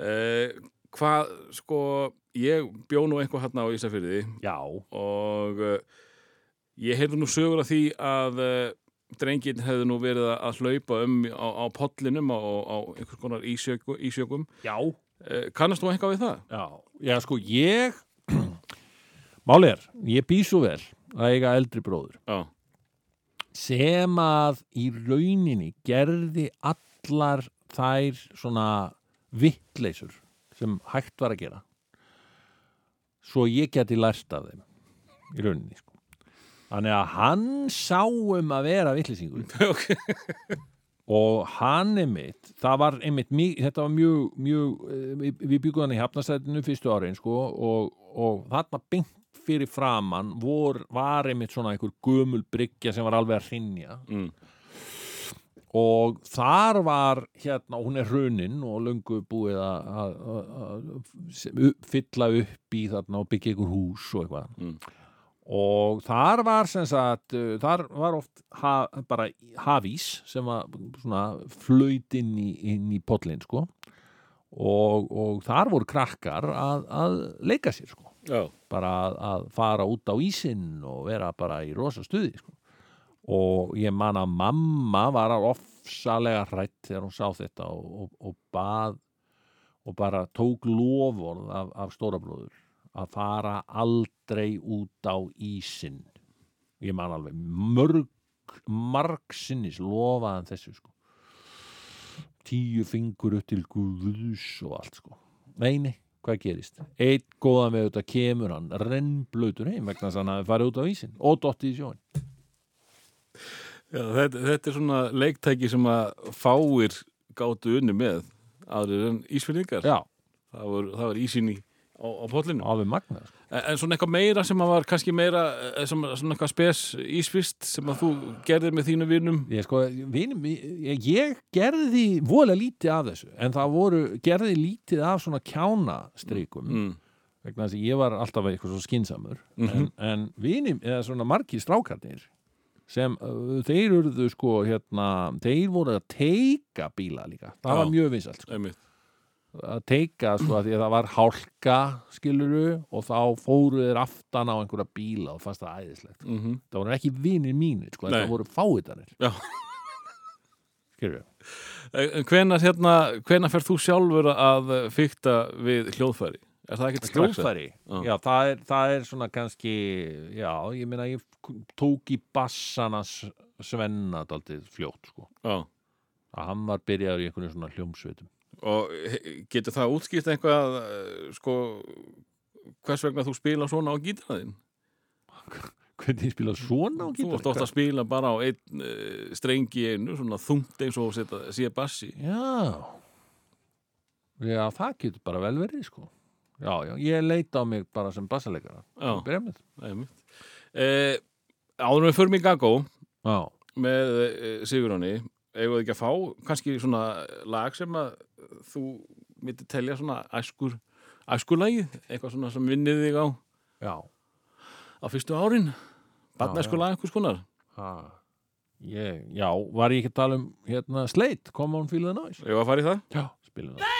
Eh, hvað, sko, ég bjó nú einhver hérna á Ísafyrði já, og uh, ég heyrði nú sögur af því að uh, drengin hefði nú verið að- að hlaupa um á, á pollinum á, á einhvers konar ísjöku, ísjökum. já, Uh, kannast þú eitthvað við það? já. Já, sko, ég, máli er, ég bý svo vel að eiga eldri bróður. Já, sem að í rauninni gerði allar þær svona vittleysur sem hægt var að gera. Svo ég geti lært af þeim í rauninni sko. þannig að hann sá um að vera vittlisingur ok, og hann einmitt, það var einmitt þetta var mjög, mjög eh, við, byggum hann í hafnastættinu fyrstu árin sko, og, og þarna beint fyrir framann vor, var einmitt svona einhver gömul bryggja sem var alveg að hrinja mm. og þar var hérna, hún er hrunin og löngu búið að- fylla upp í þarna og byggja ykkur hús og eitthvað Mm. og þar var sem sagt þar var oft ha, bara hafís sem var svona flöyt inn í, inn í pollin sko og, og þar voru krakkar að, að leika sér sko já, bara að, að fara út á ísinn og vera bara í rosa stuði sko. og ég man að mamma var ofsalega hrætt þegar hún sá þetta og, og, og bað og bara tók lofórð af, af stórabróður að fara aldrei út á ísinn. Ég man alveg mörg margsinnis lofaðan þessu sko. Tíu fingur upp til guðus og allt sko. Nei, hvað gerist? Eitt góðan við auðvitað kemur hann rennblautur heim vegna þess að hann farið út á ísinn og dottið í sjóin já þetta, þetta er svona leiktæki sem að fáir gátu unni með aðrir en ísfinningar það var, það var ísinn í á, á pollinu alveg magnað sko. En, svona eitthvað meira sem að var kannski meira eh, sem, svona eitthvað spes ísfist sem að þú gerðir með þínu vinum Ég sko, vinum, ég, ég gerði voðalega lítið af þessu en það voru, gerði lítið af svona kjánastrikum mm. vegna þess að ég var alltaf eitthvað svo skinsamur Mhm. en, en vinum, eða svona margir strákarnir sem uh, þeir urðu sko hérna, þeir voru að teika bíla líka, það var mjög vinsalt sko. einmitt að teika sko að því að það var hálka skiluru og þá fóru þeir aftan á einhverja bíla og fannst það æðislegt mm -hmm. það voru ekki vinir mínir sko, það voru fáitanir Já. skiluru hvenar hérna, fer þú sjálfur að fykta við hljóðfæri er það ekkert strax? Hljóðfæri, Já. já, það er, það er svona kannski, já, ég meina ég tók í bassana s- Svenna daldið fljótt, sko Já. að hann var byrjaður í einhvern svona hljómsveitum og he- getur það útskýrt eitthvað eh, sko hvers vegna þú spila svona á gítarnaðinn hvernig ég spila svona á þú gítar ert ofta að spila bara á einn uh, strengi einu, svona þungt eins og setja, sé bassi. Já. Já, það getur bara vel verið, sko. Já, já, ég leita á mig bara sem bassaleikara. Með. Eh, áður en við förum í Gagó já, með Sigurjóni eigum við ekki að fá kannski svona lag sem að þú myndir telja svona æskur æskulagið, eitthvað svona sem vinnið þig á já, á fyrstu árin. Já, barnæskulag einhvers konar. Ha. Ég, já, var ég ekki að tala um hérna Come on Feel the Noise. Ég var að fara í það. Já, spilum það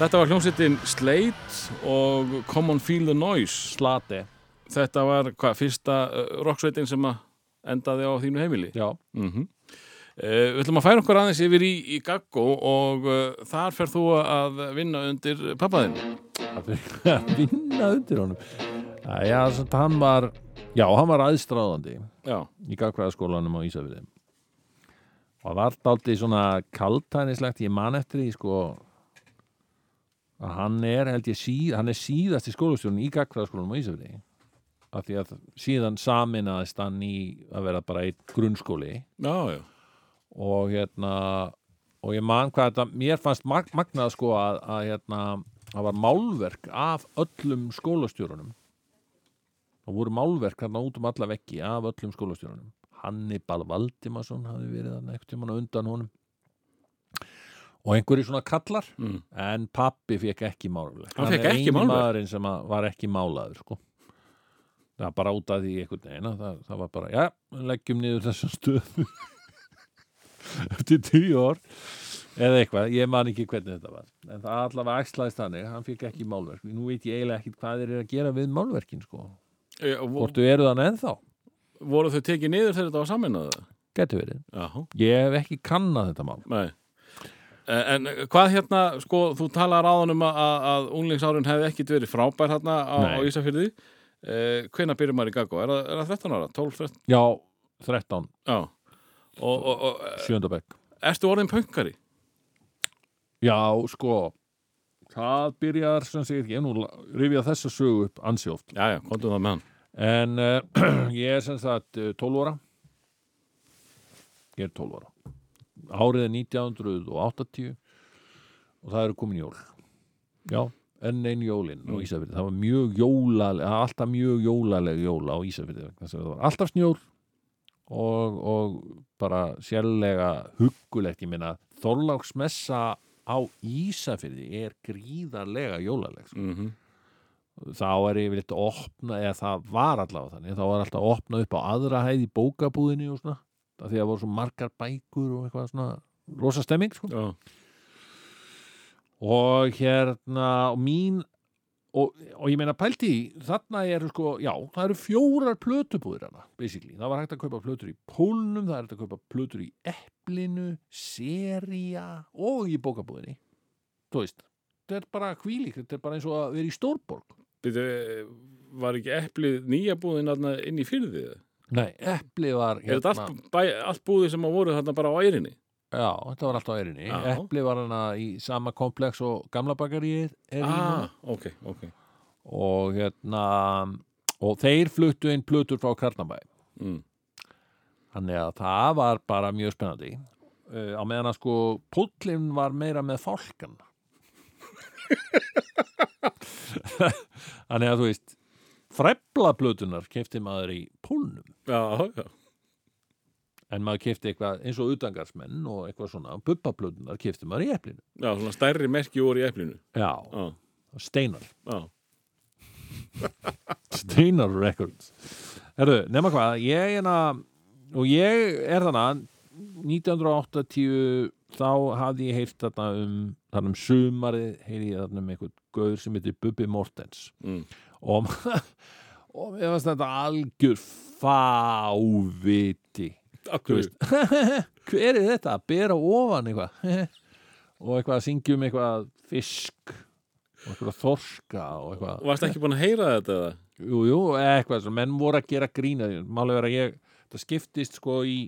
Þetta var hljómsveitin Slate og Common Feel the Noise. Slate Þetta var hvað, fyrsta uh, rocksveitin sem að endaði á þínu heimili. Já, Mm við ætlum að færa okkur aðeins yfir í, í Gaggo og uh, þar fer þú að vinna undir pappaðinn. að vinna undir honum Já, samt hann var Já, hann var aðstráðandi Já, í gagfræðaskólanum á Ísafirði og það var dálítið svona kaltænislegt, ég man eftir því sko að hann er held ég síð, hann er síðast í skólastjórun í gagfræðaskólanum á Ísafirði af því að síðan saminaðist hann í að vera bara einn grunnskóli. Já, já. og hérna og ég man hvað þetta, mér fannst mag magnað sko að, að hérna það var málverk af öllum skólastjórunum. Það voru málverk hérna út um alla veggi af öllum skólastjórunum. Hannibal Valdimarsson hafi verið þarna ekkert tímann á undan honum og einhverju svona kallar. Mm. en pappi fekk ekki málverk. Hann fékk er ekki maðurinn sem að var ekki málaður sko. Það var bara út af því einhvern veginn að það, það var bara, já, leggjum niður þessum stöðu. Eftir tíu ár. Eða eitthvað, ég man ekki hvernig þetta var. En það allavega æslaðist þannig hann fikk ekki málverk, nú veit ég eiginlega ekki hvað þeir eru að gera við málverkin sko. E, og vo- hvort þú eru þannig ennþá, voru þau tekið niður þegar þetta var saminnaða? getur verið. Já, ég hef ekki kannað þetta mál. Nei. E, En hvað hérna, sko, þú talar áðan um að, að unglingsárin hefði ekkit verið frábær hérna á, á Ísafyrði. E, hvenær byrjum maður í Gaggo? Er er það 13 ára? 12, 13? já, 13, Já. Og, og, og 7. bekk ertu orðin pöngari? já, sko það byrjar sem segir ég nú rifjað þessa sögu upp ansi oft Já, já, komdu það með hann. En uh, ég er sem sagt uh, 12 ára Ég er 12 ára Árið er 1980 og það eru komin jól. Já, enn einn jólin á Ísafirði. Það var mjög jólaleg alltaf mjög jólaleg jóla á var alltaf snjór og, og bara sérlega huggulegt. Ég meina Þorláksmessa á Ísafirði er gríðarlega jólaleg sko. Mm þá er yfirleitt að opna eða það var allavega þannig þá var alltaf að opna upp á aðra hæð í bókabúðinni og svona, af því að voru svo margar bækur og eitthvað svona rosa stemming sko. Og hérna og mín og, og ég meina pælti þarna eru sko já, það eru fjórar plötubúðir hana, basically, það var hægt að kaupa plötur í pólnum, það er hægt að kaupa plötur í eplinu, seria og í bókabúðinni þú veist, þetta er bara kvílík þetta er bara eins og að vera í stórborg Býtu, var ekki eplið nýja búðin þarna inn í fyrðið? Nei, epli var Er þetta allt, bæ, allt búðið sem að voru þarna bara á ærinni? Já, þetta var alltaf á erinni Já. Epli var hana í sama komplex og gamla bakaríið er í Ah, núna ok, ok. og hérna og þeir fluttu inn plötur frá Karnabæ Mm. þannig að það var bara mjög spennandi uh, á meðan að sko pullin var meira með fólkan þannig að þú veist frefla plötunar kefti maður í pólnum Já, já. en maður kefti eitthvað eins og utangarsmenn og eitthvað svona bubbaplötunar kefti maður í eplinu Já, svona stærri merki voru í eplinu. Já, Já, steinar. Steinar Records Herru, nema hvað, ég er að og ég er þannig 1980 þá hafði ég heyrt þarna um þarna um sumarið, heyri ég þarna um einhvern gaur sem heitir Bubbi Mortens Mm. og og mér fannst þetta algjör fáviti. Veist hver er þetta að bera ofan eitthvað? Og eitthvað að syngja um eitthvað fisk og eitthvað þorska og eitthvað. Varst ekki búin að heyra þetta eða? Jú, jú, eitthvað menn voru að gera grína. Málega vera ég, það skiptist sko í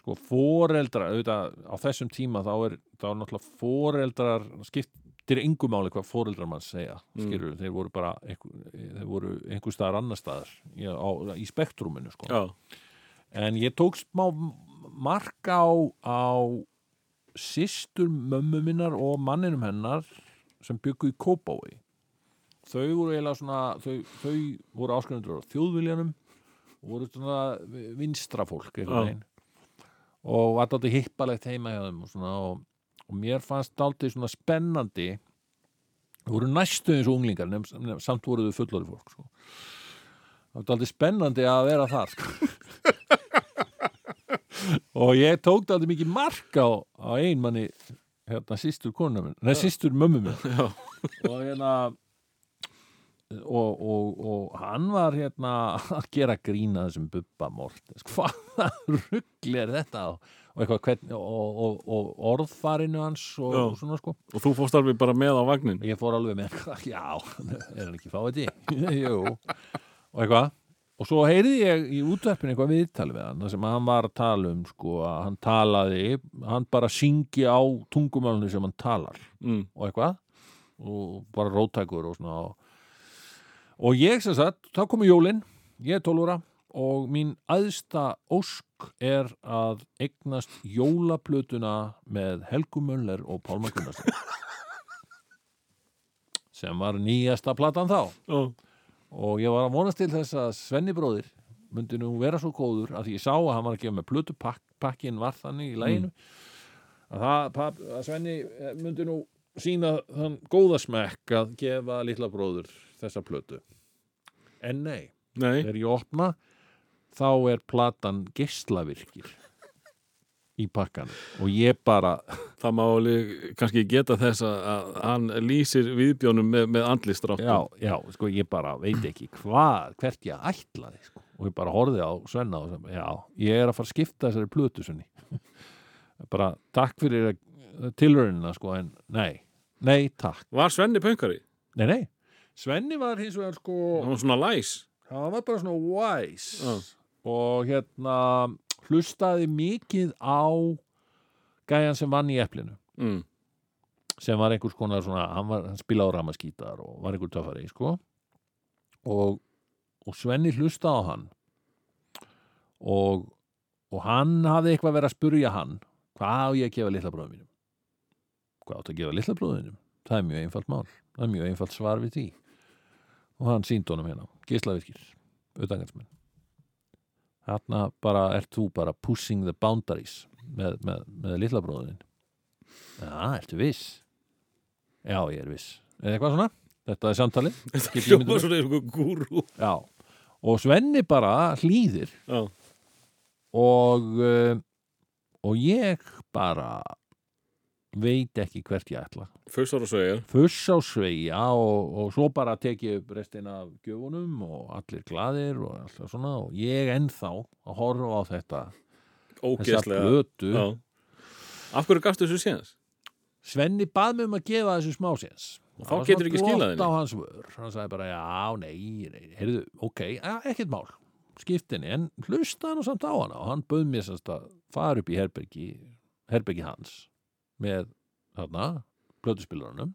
sko foreldra, auðvitað á þessum tíma þá er, þá er náttúrulega foreldrar skiptir yngu máli hvað foreldrar mann segja, Mm. skilur þeir voru bara, þeir voru einhver staðar annar staðar í, á, í spektruminu sko. Já, en ég tók smá mark á, á systur mömmu minnar og manninum hennar sem byggu í Kópái þau voru eiginlega svona þau, þau voru áskrifendur á þjóðviljanum og voru svona vinstra fólk Já. einhvern veginn og dálítið hippalegt heima hjá þeim og, svona, og, og mér fannst dálítið svona spennandi. Þau voru næstu eins og unglingar nefn, nefn, samt voru þau fullori fólk sko. það var dálítið spennandi að vera þar sko. og ég tók dálítið mikið mark á, á einmanni hérna sýstur konuna minn, nei sýstur mömmu minn og hérna og, og, og hann var hérna að gera grína þessum Bubba Mortens. Hvaða ruggli er þetta og, og eitthvað hvern, og, og, og orðfarinu hans og, Já. svona sko. Og þú fórst alveg bara með á vagnin? Ég fór alveg með, já, er hann ekki fáið jú, og eitthvað. Og svo heyrði ég í útverfinu eitthvað viðtal við hann, sem hann var að tala um sko, að hann talaði, hann bara syngi á tungumálunni sem hann talar mm. og eitthvað. Og bara róttækur og svona og, ég sem sagt, þá komu jólin ég er 12 ára og mín aðsta ósk er að eignast jólaplötuna með Helgu Möller og Pálma Gunnarsson sem var nýjasta platan þá. Já, og ég var að vonast til þess að Svenni bróðir myndi nú vera svo góður að ég sá að hann var að gefa með plötu pakk, pakkin var þannig í læginu að, það, papp, að Svenni eh, myndi nú sína þann góða smekk að gefa litla bróður þessa plötu. En nei, nei, þegar ég opna þá er platan geislavirkir í pakkan og ég bara það má alveg kannski geta þess að, hann lýsir viðbjónum með, með andlistrátt já, já, sko ég bara veit ekki hvað, hvert ég ætlaði sko. og ég bara horfði á Svenna og sem, já, ég er að fara að skipta þessari plötu Svenni bara takk fyrir tilraunina sko, en nei, nei takk. Var Svenni pöngari? nei, nei, Svenni var hins vegar sko Hann var svona læs. Hann var bara svona wise. Já. Og hérna hlustaði mikið á gæjan sem vann í eplinu. Mm. sem var einhvers konar svona, hann, var, hann spilaði á ramaskítar og var einhver töffari, sko. Og, og Svenni hlusta á hann. Og, og hann hafði eitthvað verið að spurja hann hvað á ég að gefa litla bróðum mínum? Hvað áttu að gefa litla bróðinum það er mjög einfalt mál, það er mjög einfalt svar við því. Og hann síndi honum hérna geislavirkir, utangansmenn þarna bara ert þú bara pushing the boundaries með, með, með litla bróðin Já, ertu viss? Já, ég er viss. Er eitthvað svona? Þetta er samtalið. Þetta ég hljóma svona einhver gúrú Já. Og Svenni bara hlýðir Já, og, uh, og ég bara veit ekki hvert ég ætla. fyrst ára sögja Fuss á sveigja og, og svo bara tek ég upp restina af gjöfunum og allir glaðir og alltaf svona og ég ennþá að horfa á þetta þessa Ógeðslega blötu. Já. Af hverju gafstu þessu séðans? Svenni bað mig um að gefa þessu smásins Og þá getur ekki skilað henni. henni á hans vör hann sagði bara, já, nei, nei heyrðu, ok, ja, ekkert mál skiptinni, en hlusta hann samt á hana og hann bauð mér semst að fara upp í herbergi herbergi hans með þarna, plötuspilurunum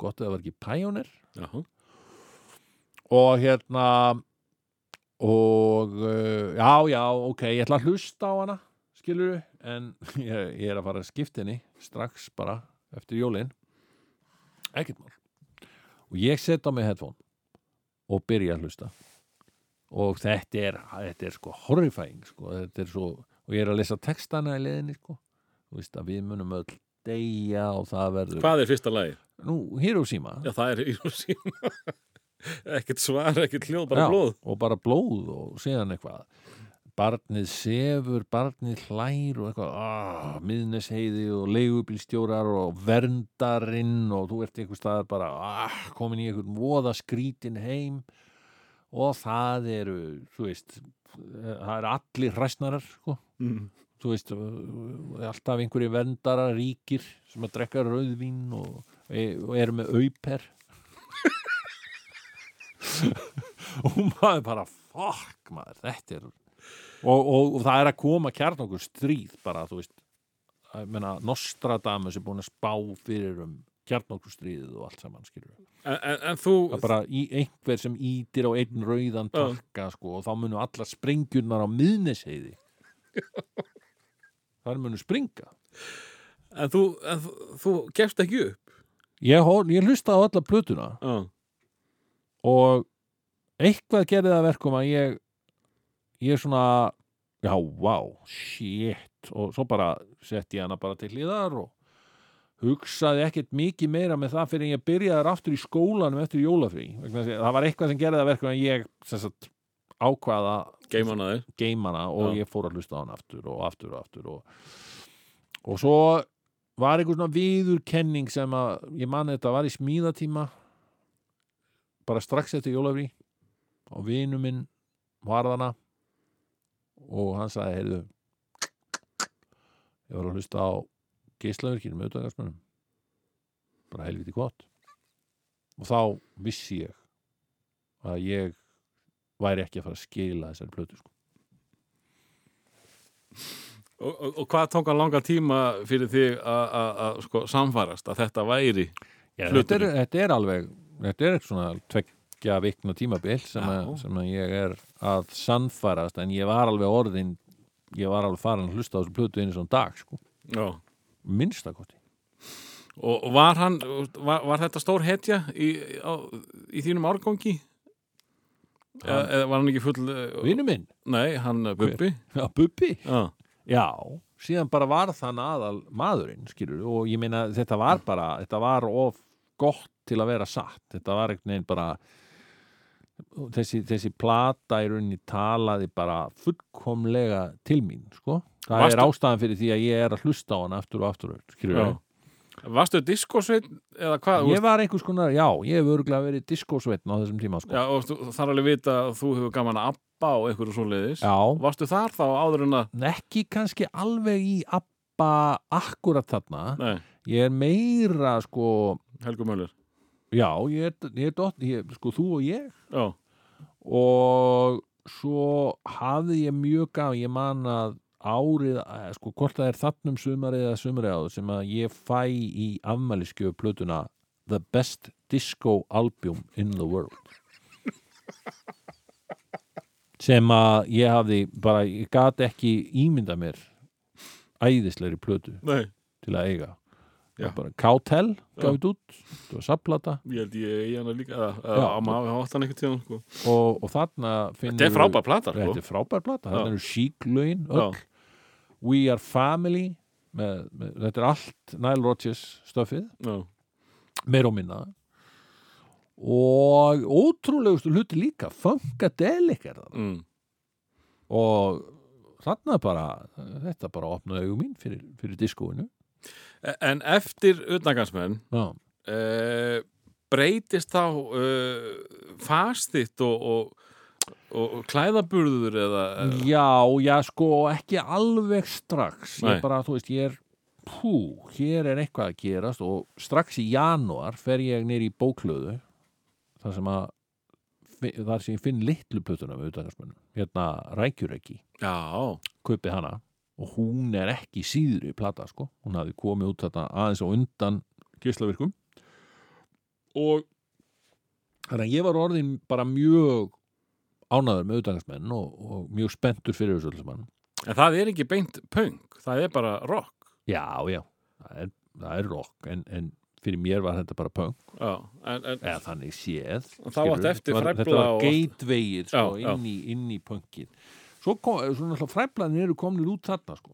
gott að það var ekki Pioneer. Já, og hérna og uh, já, já, ok, ég ætla að hlusta á hana skilur en ég, ég er að fara að skipta henni strax bara eftir jólin. Ekkert mál. Og ég set á mig headphone og byrja að hlusta. Og þetta er, þetta er sko horrifying sko, þetta er svo og ég er að lesa textana í leðinni sko veist við munum öll deyja og það verður Hvað er fyrsta lagi? nú, Hiroshima Já, það er Hiroshima Ekkert svar, ekkert hljóð, bara Já, blóð og bara blóð og síðan eitthvað barnið sefur, barnið hlær og eitthvað, ah, miðnesheiði og leigubílstjórar og verndarinn og þú ert einhver staðar bara ah, komin í einhvern voða skrítin heim og það eru, þú veist það eru allir hræsnarar sko. mm. Þú veist, alltaf einhverju verndara ríkir sem að drekka rauðvín og, og eru með auper. Og maður bara fuck maður, þetta er og, og, og það er að koma kjarn okkur stríð bara, þú veist. Menna, Nostradamus er búin að spá fyrir um kjarnokkurstríðið og allt saman skilur en, en, en þú það er bara í, einhver sem ítir á einn rauðan takka sko, og þá munu allar sprengjurnar á miðnesheiði þar munu springa. En þú, en þú, þú gefst ekki upp? Ég, ég hlusta á alla plötuna. Já, og eitthvað gerði það að verkum að ég ég svona já, wow, shit. Og svo bara setti ég hana bara til hliðar og hugsaði ekkert mikið meira með það fyrir en ég byrjaði aftur í skólanum eftir að það var eitthvað sem gerði það að verkum að ég sagt, ákvaða geimana og Já. ég fór að hlusta á hann aftur og aftur og aftur og, og svo var einhver svona viðurkenning sem að ég man þetta var í smíðatíma bara strax eftir jólafrí og vinu minn var þarna og hann sagði heyrðu ég var að hlusta á geislavirkinu með auðvitaðgarsmönnum bara helviti gott. Og þá vissi ég að ég væri ekki að fara að skila þessari plötu sko. Og, og, og hvað tók hann langa tíma fyrir þig að- að að, sko, samfarast að þetta væri Já, þetta, er, þetta er alveg þetta er svona tveggja vikna tímabil sem, að, sem að ég er að sannfærast en ég var alveg orðin ég var alveg farin að hlusta á þessu plötu einu svona dag sko. Já. minnstakoti og var hann var, var þetta stór hetja í, í þínum árgangi eða, eða var hann ekki full uh, Vinnu minn, nei, hann Bubbi. Já, Bubbi. Já, Já, síðan bara var þann aðal maðurinn, skilur og ég meina þetta var bara, þetta var of gott til að vera satt, þetta var einhvern veginn bara þessi, þessi plata í rauninni talaði bara fullkomlega til mín, sko. Það Varstu- er ástæðan fyrir því að ég er að hlusta á hann aftur og aftur, skilur já. Varstu diskosveit eða hvað? Ég var einhvers konar, já, ég hef örgulega verið diskósveitn á þessum tíma, sko. Já, og þú þarf alveg vita að þú hefur gaman að abba og einhverju svoleiðis. Já. varstu þar þá áður en að ekki kannski alveg í abba akkurat þarna. Nei, ég er meira, sko Helgu Mölur Já, ég er, ég er dott, ég, sko þú og ég. Já, og svo hafði ég mjög gaf, ég man að árið, eh, sko hvort það er þannum sumarið eða sumarið áður sem að ég fæ í afmæliskjöf plötuna The Best Disco Album in the World. Sem að ég hafði bara, ég gat ekki ímynda mér æðislegri plötu nei. til að eiga. Kautel gaf þetta út, það var sapplata ég held ég eigi hana líka að maður hafa átt hann einhvern tíðan sko. og, og þarna finnur þetta er frábær plata sko. Þetta er frábær plata, þetta eru síklögin öll. We Are Family með, með, þetta er allt Nile Rodgers stöfið, já, meir og minna. Og ótrúlegustu hluti líka Funkadelic er það. Mm. og þarna bara þetta bara opnaði augum mín fyrir, fyrir diskóinu. En eftir utangansmenn Já, uh, breytist þá uh, fastitt og, og, og, og klæðaburður eða, eða? Já, já, sko ekki alveg strax. Nei. ég bara, þú veist, ég er pú, hér er eitthvað að gerast og strax í janúar fer ég nýr í bóklöðu þar sem að þar sem ég finn litlu plötuna með utangarsmönnum hérna Rækjurekki, já, kaupi hana og hún er ekki síður í plata sko, hún hafði komið út þetta aðeins á undan geislavirkum og þannig að ég var orðin bara mjög ánæður með utangarsmenn og, og mjög spenntur fyrir þessu öllu saman. En það er ekki beint punk það er bara rock. Já, já, það er, það er rock en, en fyrir mér var þetta bara punk. Já, en, en, eða þannig séð eftir Þetta var- var gatewayið sko, inn, inn í punkin svo kom, fræflanir eru komnir út þarna sko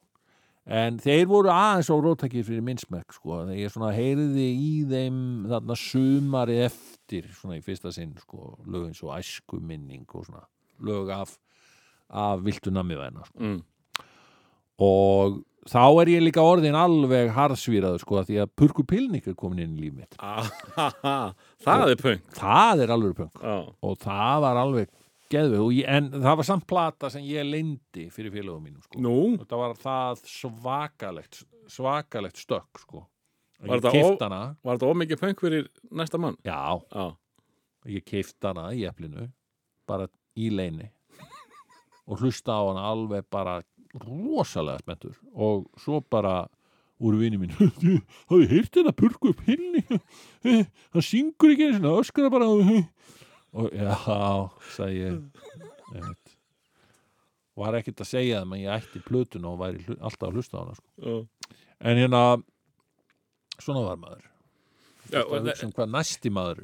en þeir voru aðeins á róttakið fyrir minnsmekk sko, þegar ég svona heyriði í þeim þarna sumarið eftir svona í fyrsta sinn sko lög eins og æskuminning og svona lög af, af viltu nammivæna sko. mm. og þá er ég líka orðin alveg harðsvíraður sko því að Purku Pilnik er komin inn í líf mitt. Ah, það er punk. Það er alveg punk. Já, og það var alveg geðvig og ég, en það var samt plata sem ég leyndi fyrir félögum mínum sko. nú? Þetta var það svakalegt svakalegt stökk sko. Og Var þetta ómikið punk fyrir næsta mann? Já, já, ég keift hana í eplinu bara í leini og hlusta á hana alveg bara rosalega spenntur. Og svo bara úr vini mín hafði heyrt þetta purku upp hilni hann syngur ekki eins og öskra bara og já, sagði ég. Einmitt. var ekkert að segja þeim að ég ætti plötuna og væri hlu- alltaf að hlusta á hana sko. já. en hérna svona var maður. Já að hugsa um hvað næsti maður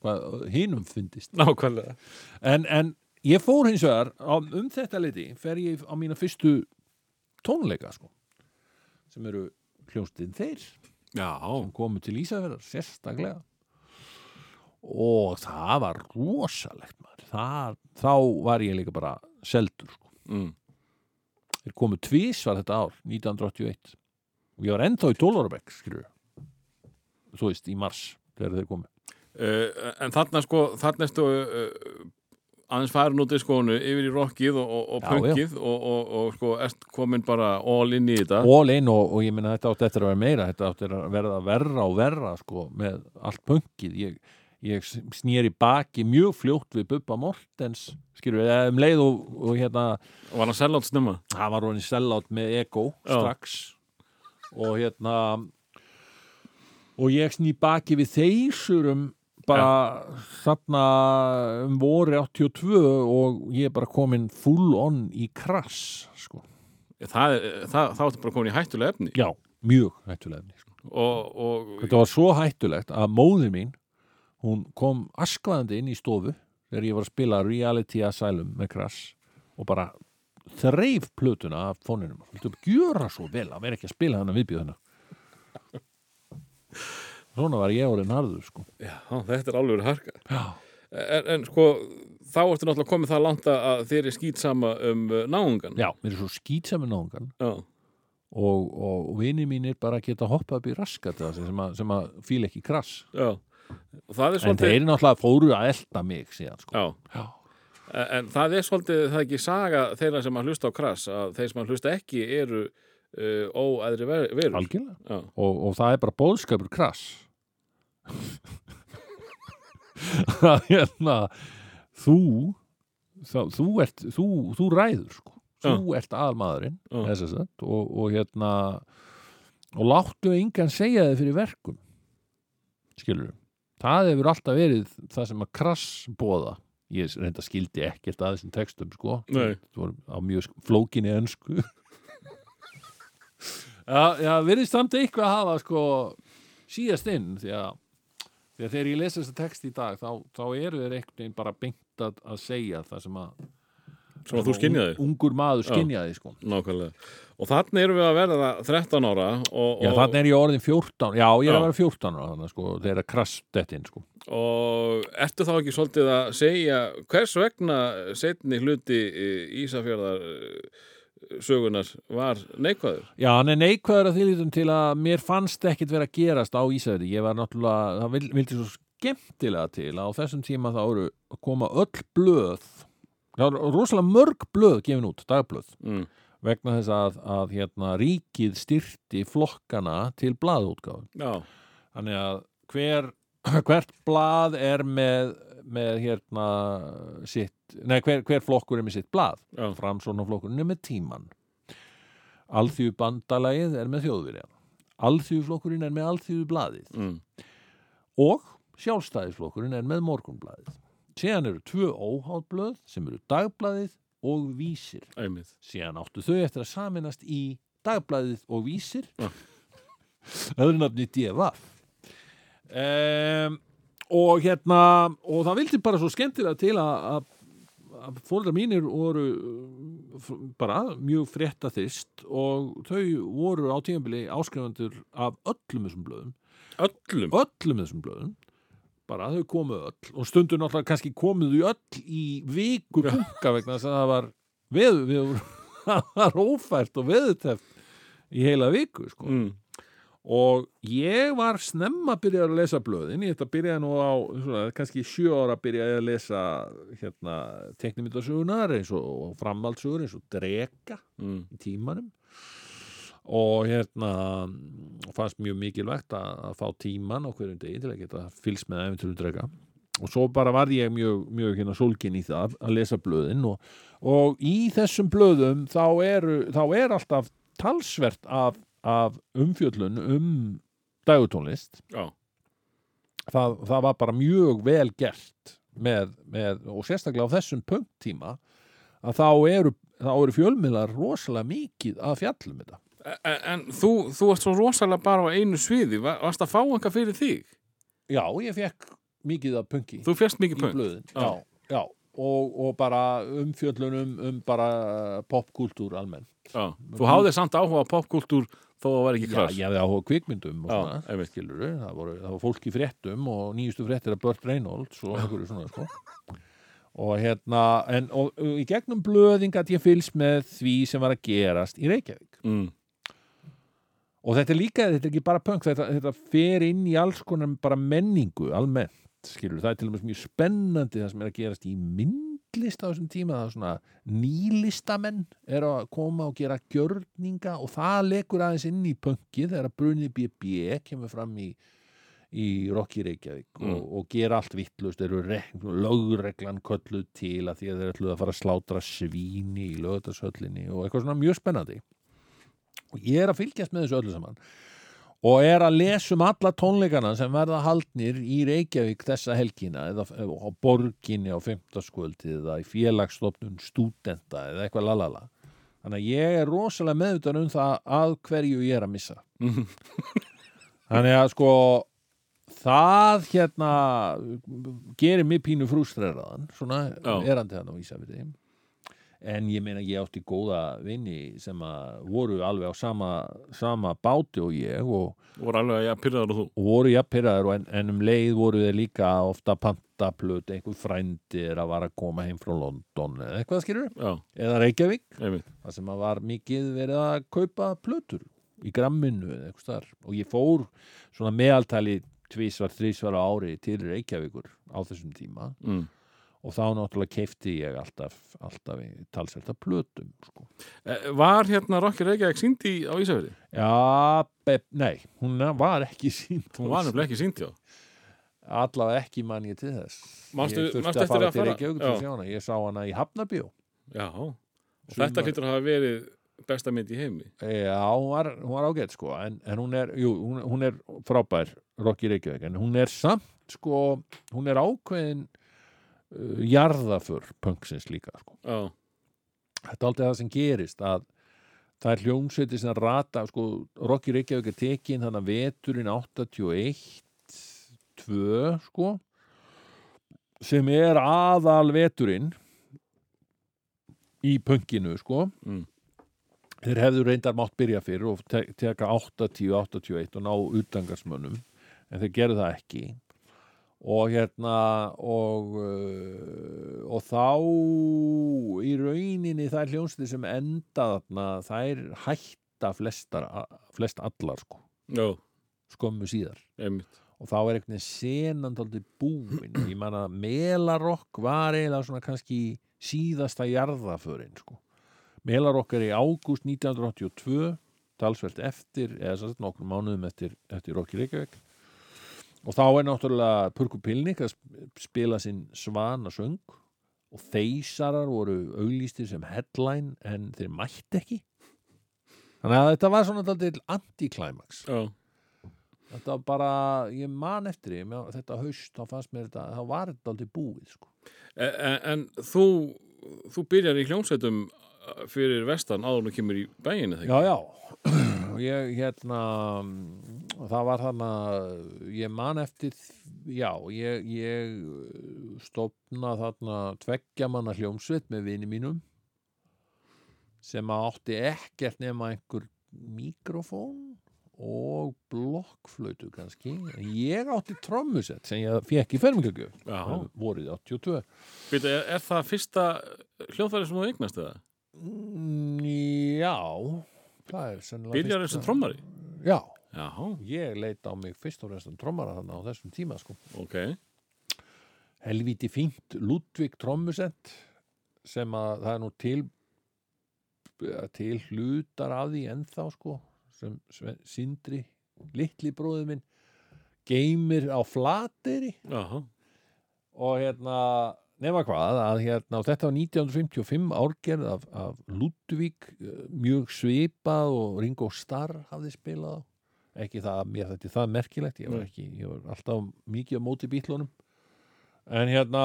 hvað hinum fyndist. Nákvæmlega. En, en ég fór hins vegar um þetta leiti fer ég á mína fyrstu tónleika sko, sem eru hljónstinn þeir. Já, sem komu til Ísafjörðar sérstaklega og það var rosalegt maður. Það, þá var ég líka bara seldur sko. mm. þeir komu tvís var þetta ár 1981 og ég var ennþá í 12 ára bekk skilur þú veist, í mars þegar þeir komu. Uh, en þarna sko, þarna erstu uh, aðeins farin út í skónu yfir í rockið og, og, og punkið og, og, og sko, erst komin bara all inn í þetta. All in og, og ég minna þetta átti eftir að vera meira þetta átti að verða verra og verra sko, með allt punkið ég, ég snýri baki mjög fljótt við Bubba Mortens skilur við, um leið og, og hérna var hann sellátt snemma hann var hann sellátt með ego Já. strax og hérna og ég sný baki við þeysurum bara þarna um voru 82 og ég er bara komin full on í krass sko. það, það, það áttu bara komin í hættulega efni já, mjög hættulega efni, sko. og, og þetta var svo hættulegt að móðir mín hún kom askvaðandi inn í stofu þegar ég var að spila Reality Asylum með krass og bara þreif plötuna af fóninum. Viltu gjöra svo vel að vera ekki að spila hana viðbjöðuna svona var ég orðin harður sko. já, þetta er alveg harka. En, en sko, þá ertu náttúrulega komið það langt að þér er skýt sama um uh, náungan. Já, mér er svo skýtsami náungan. Já, og, og, og vini mínir bara geta hoppað upp í raskat að, sem að fíla ekki krass já. Og það er en svolítið þeir náttúrulega fóru að elda mig síðan sko. já, já, en, en það er svolítið það er ekki saga þeirra sem að hlusta á krass að þeir sem að hlusta ekki eru uh, óæðri ver- verur algjörlega. Og, og það er bara bóðskapur krass að hérna þú þá, þú ert þú, þú ræður sko. Þú ert að sagt, og, og hérna og láttu engan segja þið fyrir verkum. Skilur það hefur alltaf verið það sem að krass bóða ég reynda skildi ekkert að þessum textum sko. Nei. það voru á mjög flókinni önsku já, virðist samt eitthvað að hafa sko síðast inn því að því að þegar ég lesa þessa text í dag þá, þá eru þeir einhvern veginn bara að, að segja það sem að að þú skynjaði ungur maður Já. skynjaði sko nákvæmlega og þannig erum við að verða 13 ára og, Já, þannig er ég orðin 14 Já, ég er Já. að vera 14 ára þannig, sko, krass dettin sko. og ertu þá ekki svolítið að segja hvers vegna setni hluti eh, Ísafjörðar eh, sögunar var neikvæður Já, hann er neikvæður að þýlítum til að mér fannst ekkit vera að gerast á Ísafjörði Ég var náttúrulega, það vil- vildi svo skemmtilega til að á þessum tíma þá eru að koma öll blöð Það eru rosalega mörg blöð gefin út, dagblöð. Mm. vegna þess að, að hérna, ríkið styrti flokkana til blaðútgáfun já, Þannig að hver, hvert blað er með, með hérna sitt, nei, hver, hver flokkur er með sitt blað. Já, framsóna flokkurinn er með tíman Alþjóðu bandalagið er með þjóðvirjan Alþjóðu flokkurinn er með alþjóðu blaðið mm. og sjálfstæðisflokkurinn er með morgunblaðið síðan eru tvö óháðblöð sem eru dagblaðið og vísir. Einmitt. Síðan áttu þau eftir að saminast í dagblaðið og vísir. Öðru nafni DFF um, og hérna og það vildi bara svo skemmtilega til að, fóldra mínir voru uh, bara mjög frétta þist og þau voru á tímabili áskrifandur af öllum þessum blöðum. Öllum? Öllum þessum blöðum bara þau komu öll og stundur náttúrulega kannski komuðu öll í viku punka vegna þess að það var veðu, við, það var ófært og veðuteft í heila viku sko. mm. og ég var snemma byrjaður að lesa blöðin ég þetta byrjaði nú á svona, kannski sjö ára byrjaði að lesa hérna, teknimyndasögunar eins og, og framhaldsugur eins og drega Mm. í tímanum og hérna fannst mjög mikilvægt að, að fá tíman á hverjum degi til að geta fylgst með æfinturum drega. Og svo bara var ég mjög, mjög hérna sólkin í það að lesa blöðin og, og í þessum blöðum þá, eru, þá er alltaf talsvert af, af umfjöllun um dagutónlist það, það var bara mjög vel gert með, með, og sérstaklega á þessum punkttíma að þá eru, eru fjölmiðlar rosalega mikið að fjallum þetta en, en þú, þú varst svo rosalega bara á einu sviði. Va- varst að fá einhver fyrir þig? Já, ég fekk mikið af punki þú fjast mikið í punk blöðin. Já. Já, já. Og, og bara umfjöllunum um bara popkúltúr almenn já. þú háðir samt áhuga á popkultúr þó að það var ekki Já, krass ég hefði áhuga kvikmyndum og Já, svona, einmitt. skilur það, voru, það var fólk í fréttum og nýjustu fréttir að Burt Reynolds og einhverju svona sko. og hérna en, og, og í gegnum blöðing að ég fylgst með því sem var að gerast í Reykjavík. Mm. Og þetta er líka, þetta er ekki bara punk þetta, þetta fer inn í alls konar bara menningu almennt, skilur það er til og með mjög spennandi það sem er að gerast í myndlist á þessum tíma það er svona nýlistamenn er að koma og gera gjörninga og það lekur aðeins inn í punkið þegar Bruni BB kemur fram í í Rocky Reykjavík Mm. og, og gera allt vittlust, eru re- lögreglan kölluð til að því að þeir ætluð að fara að slátra svíni í lögðarshöllinni og eitthvað svona mjög spennandi og ég er að fylgjast með þessu öllu saman. Og er að lesa um alla tónleikana sem verða haldnir í Reykjavík þessa helgina eða á borginni á fimmtaskvöldi eða í félagsstofnun stúdenta eða eitthvað lalala. Þannig að ég er rosalega meðutan um það að hverju ég er að missa. Þannig að sko það hérna gerir mig pínu frústreraðan svona erandi hann á Ísafirði en ég meina ég átti góða vinni sem að voru alveg á sama, sama báti og ég og, voru alveg að ja, pyrraður og þú? Og voru jafnpyrraður en, en um leið voru þeir líka ofta pantaplut, einhver frændi er að vara að koma heim frá London eða eitthvað skilur, já, eða Reykjavík. Það sem að var mikið verið að kaupa plötur í gramminu eða eitthvað þar og ég fór svona meðaltali tvísvar, þrísvar á ári til Reykjavíkur á þessum tíma. Mm. Og þá náttúrulega keifti ég alltaf, alltaf í talsverta plötum sko. Eh, Var hérna Rocky Reykjavík sínd í á Ísafirði? Já, be, nei, hún var ekki sínt Hún var nefnilega ekki sínd, já allavega ekki man ég til þess. Manstu- ég þurfti að fara að til fara- Reykjavík til Já. að sjá hana. Ég sá hana í Hafnabjó Já, og þetta hlýtur að hafa verið besta mynd í heimi. Já, hún var, hún var ágætt sko. En, en hún er, jú, hún, hún er frábær Rocky Reykjavík, en hún er samt sko, hún er ákveðin jarðaför punksins líka sko. Já, Þetta er aldrei það sem gerist að það er hljómsveiti sem rata sko, Rocky Reykjavík er tekin þannig að veturinn 81 2 sko sem er aðal veturinn í punkinu sko Mm. þeir hefðu reyndar mátt byrja fyrir og te teka 80, 81 og ná utangarsmönnum en þeir gerðu það ekki og hérna og, uh, og þá í rauninni það er hljónstir sem enda þarna þær hætta flestar, flest allar sko, já, skömmu síðar. Einmitt. Og þá er einhvern veginn senandaldi búin. Og ég man að Melarokk var eiginlega svona kannski síðasta jarðaförin sko. Melarokk er í ágúst 1982 talsvert eftir eða svo nokkur mánuðum eftir, eftir Rokki Reykjavík og þá er náttúrulega Purku Pilnik að sp- spila sinn svana söng. Og þeysarar voru auglýstir sem headline en þeir mætti ekki. Þannig að þetta var svona daldið anti-climax. Já, þetta var bara, ég man eftir mér- þetta haust, þá fannst mér þetta þá var þetta aldrei búið sko. en, en, en þú þú byrjar í hljómsveitum uh, fyrir vestan áður og kemur í bæinu þegar já, já. Ég hérna mm, það var þarna ég man eftir já, ég, ég stopna þarna tveggja manna hljómsveit með vini mínum sem að átti ekkert nema einhver mikrofón og blokkflötu kannski. Ég átti trommusett sem ég fekk í fermingagjöf vorið 82 Býtu, er, er það fyrsta hljóðfæri sem þú eignast eða? Mm, Já, Byrjar þessi trommari? Já, Já, ég leit á mig fyrst og fremst um trommara þannig á þessum tíma sko. ok. Helvíti fínt Ludvig trommusett sem að það er nú til til hlutar af því ennþá sko sem Sindri, litli bróðið minn geymir á flateri Já, og hérna nema hvað að hérna þetta var 1955 árgerð af, af Ludvig eh, mjög svipað og Ringo Starr hafði spilað á ekki það, mér þetta það merkilegt ég var ekki, ég var alltaf mikið á móti bítlunum en hérna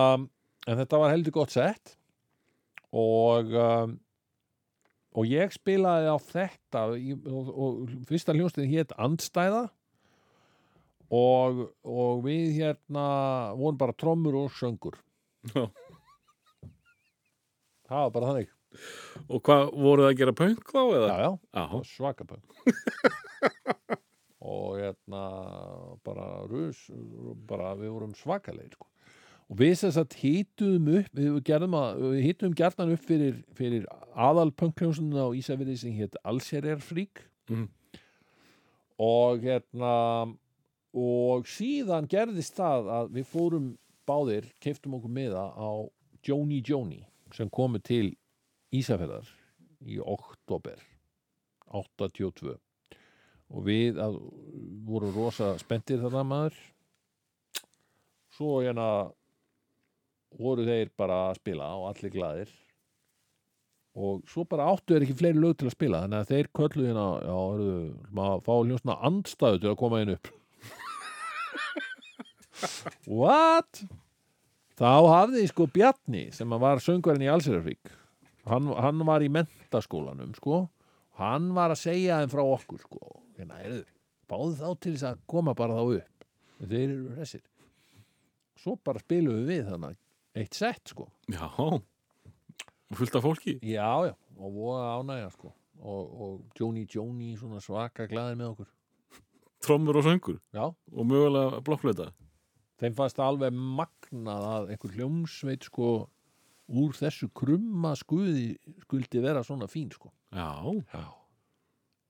en þetta var heldur gott sett og um, og ég spilaði á þetta í- og, og fyrsta hljónstinn hétt Andstæða. Og, og við hérna vorum bara trommur og söngur. Já. það var bara þannig. Og hvað voruð að gera punk þá eða? já, já, Já, svaka punk og hérna bara rus bara við vorum svakalegir sko. og við sem sagt hítuðum upp við gerðum að, við hítuðum gjarnan upp fyrir, fyrir aðal punkljónsunna á Ísafirði sem hétt Alserer Frík Mhm. og hérna og síðan gerðist það að við fórum báðir, keiftum okkur miða á Joni Joni sem komu til Ísafjörðar í oktober 82 og við að, vorum rosa spenntir þarna maður. Svo hérna voru þeir bara að spila og allir glaðir. Og svo bara áttu þeir ekki fleiri lög til að spila. Þannig að þeir kölluðu hérna já, hörðu, maður fá hljósna andstæðu til að koma inn upp. What? Þá hafði sko Bjarni sem var söngvarinn í Alsirarvík hann, hann var í mentaskólanum sko. Hann var að segja þeim frá okkur sko báðu þá til þess að koma bara þá upp. Þeir eru þessir svo bara spilum við þannig eitt sett sko. Já, fullt af fólki? Já já, og voða ánægja sko. Og, og Joni svona svaka glaðir með okkur. Trommur og söngur? Já, og mögulega blokkflöta þeim fannst alveg magnað að einhver hljómsveit sko úr þessu krumma skuði skuldi vera svona fín sko. Já, já.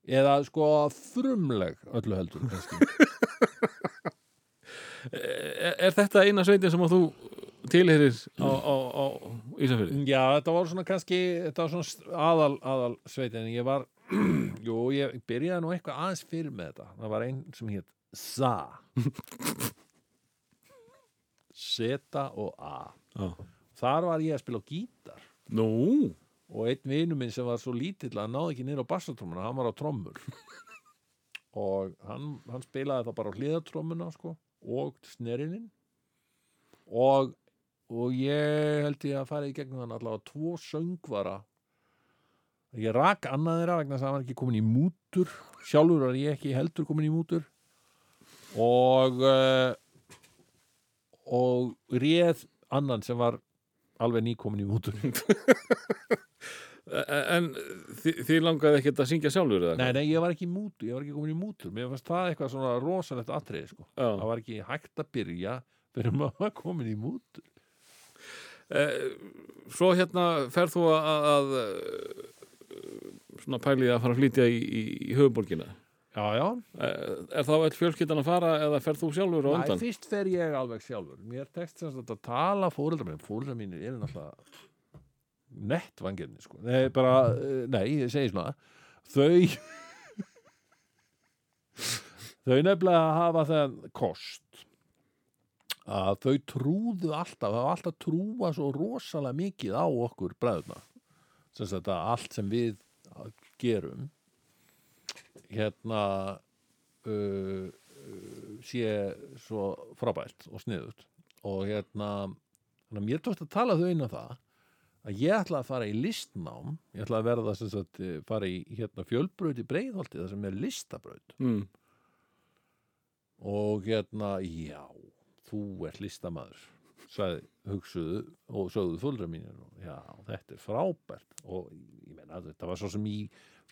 Eða sko frumleg öllu heldur er, er þetta eina sveitin sem þú tilherir á, á, á Ísafjörði? já, þetta var svona kannski var svona aðal, aðal sveit en ég var jú, ég byrjaði nú eitthvað aðeins fyrir með þetta. Það var einn sem hétt Sa Zeta og A. Já. þar var ég að spila á gítar. Nú, og einn vinu minn sem var svo lítill að hann náði ekki niður á bassatrommuna, hann var á trommur. Og hann, hann spilaði það bara á hliðatrommuna sko, og snerinin og, og ég held ég að fara í gegnum hann allavega tvo söngvara. Ég rak annað þeirra vegna þess að hann var ekki komin í mútur. Sjálfur var ég ekki heldur komin í mútur. Og uh, og réð annan sem var alveg nýkomin í mútur en þi- þið langaði ekkert að syngja sjálfur eða? Nei, nei, ég var ekki í mútur, ég var ekki komin í mútur. Mér fannst það eitthvað svona rosalegt atriði sko. Það var ekki hægt að byrja fyrir maður var komin í mútur. Eh, Svo hérna ferð þú að, að svona pælið að fara að flytja í, í, í höfuborgina Já, já, Eh, Er þá öll fjölskyldan að fara eða ferð þú sjálfur á Næ, undan? fyrst fer ég alveg sjálfur. Mér tekst þess að tala fóreldra minn Fóreldra mínir eru náttúrulega nett vangirni sko. Nei, bara, eh, nei, ég segi svona. Þau Þau nefnilega hafa það kost að þau trúðu alltaf, það var alltaf trúa svo rosalega mikið á okkur bræðuna sem sagt að allt sem við gerum hérna uh, uh, sé svo frábært og sniðut og hérna mér tókst að tala þau inn á það að ég ætla að fara í listnám. Ég ætla að verða sem sagt eh, fara í hérna fjölbraut í breiðholti það sem er listabraut. Mm. og hérna, já þú ert listamaður sagði, hugsuðu og sögðu fólra mínir og já, þetta er frábært. Og ég meina, þetta var svo sem í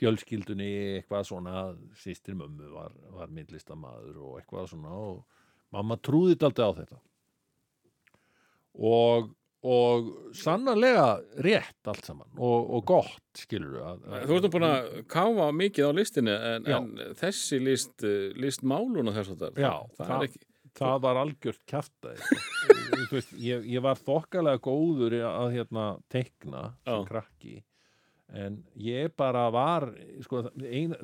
fjölskyldunni eitthvað svona sýstir mömmu var, var myndlistamaður og eitthvað svona og mamma trúði aldrei á þetta. Og og sannarlega rétt allt saman og, og gott skilur að, Þú ert nú búin að káfa mikið á listinni en, en þessi list, eh, list máluna þess að Já, það, það það- er ekki það var algjört veist, ég, ég var þokkalega góður að hérna teikna sem krakki en ég bara var sko, eina,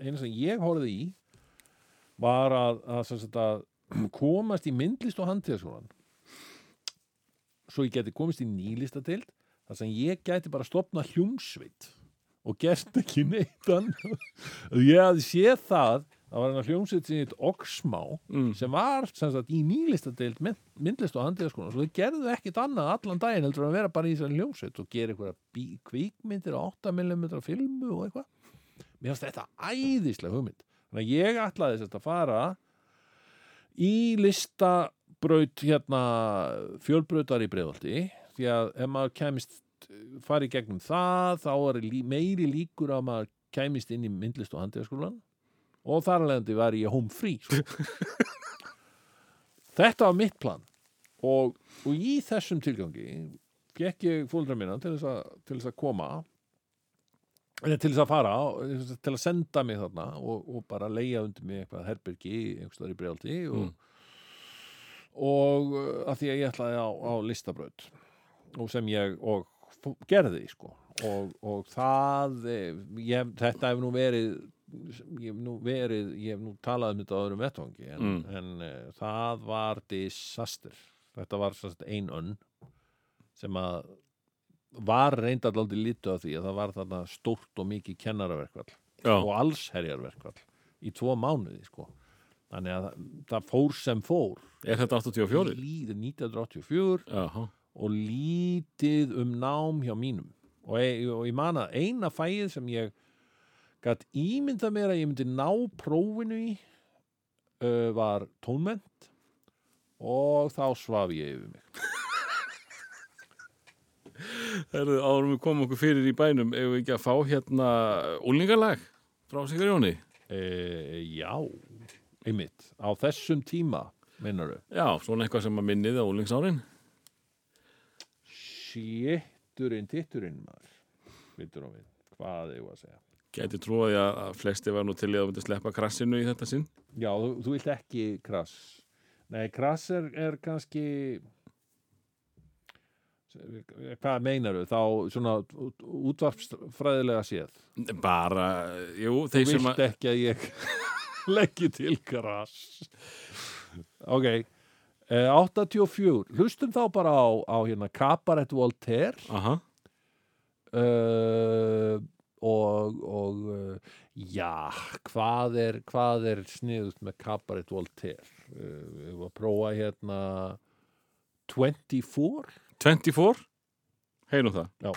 eina sem ég horfði í var að, að, sagt að komast í myndlist og handtíðaskólan svo ég geti komist í nýlistatild þar sem ég gæti bara stopna hljómsveit og gert ekki neitt ég hafði séð það það var hann að hljómsveit heit Oxmá mm. sem var sem sagt, í nýlistadeild mynd, myndlist og handíðaskóna svo þau gerðu ekkit annað allan daginn heldur að vera bara í þessari hljómsveit og gera einhverja bí- kvikmyndir á 8mm filmu og eitthvað. Mér finnst þetta æðislega hugmynd. Þannig að ég ætlaði þess að fara í listabraut hérna fjölbrautar í breiðolti því að ef maður kemist fari í gegnum það þá er meiri líkur að maður kæmist inn í myndlist og handíðaskólan og þar alvegandi var ég home free sko. þetta var mitt plan. Og, og í þessum tilgangi fekk ég fóldra minna til þess að, til þess að koma til þess að fara, til að senda mig þarna og, og bara leia undir mig eitthvað herbergi, einhverstaðar í breyaldi og, og uh, að því að ég ætlaði á, á listabraut og sem ég og gerði sko. Og, og það eh, ég, þetta hefur nú verið ég hef nú verið, ég hef nú talað um þetta á öðrum vettvangi en, Mm. en uh, það var disaster. Þetta var sérst ein önn sem að var reyndar aldrei lítu af því að það var þarna stórt og mikið kennaraverkvall Já, og allsherjarverkvall í tvo mánuði sko. Þannig að það, fór sem fór. Er þetta 84? Lítið 1984 Jaha, og lítið um nám hjá mínum. Og, ég- og ég man að eina fæið sem ég gætt ímynda mér að ég myndi ná prófinu í uh, var tónment og þá svaf ég yfir mig. Herðu, árum við komum okkur fyrir í bænum ef við ekki að fá hérna úlingalag frá Sigur Jóni? E, Já, einmitt. Á þessum tíma, meinar Já, svona eitthvað sem að minnið á úlingsárin Sétturinn, titturinn maður. Vittur á við, hvað ég var að segja Gæti trúið að, flesti var nú til í að myndi sleppa krassinu í þetta sinn. Já, þú, þú vilt ekki krass. Nei, krass er, er kannski hvað meinarðu þá svona útvarpsfræðilega séð. Bara, jú, þú þeir sem vilt ekki að ég leggi til krass. Ok eh, 84, hlustum þá bara á, á hérna Cabaret Voltaire. Aha, uh, og, og uh, já, hvað er hvað er sniðut með Cabaret Voltaire? Uh, við varum að prófa hérna 24 24 Heinum það. Já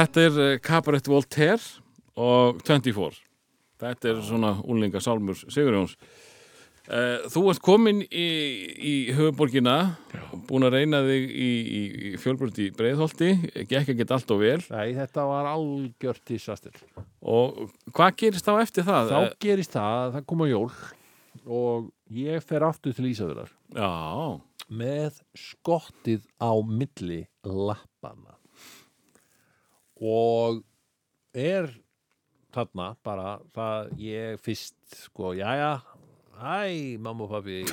Þetta er eh, Cabaret Voltaire og 24. Þetta er svona úlinga sálmur Sigurjóns. Eh, Þú ert komin í, í höfuborgina, búin að reyna þig í, í, í fjölbrönd í Breiðholti, gekk ekki allt og vel. Nei, þetta var algjört tísastil. Og hvað gerist þá eftir það? Þá gerist það, að það koma jól og ég fer aftur til Ísafjörðar með skottið á milli lappana og er þarna bara það ég fyrst sko, jæja hæ, mamma og pappi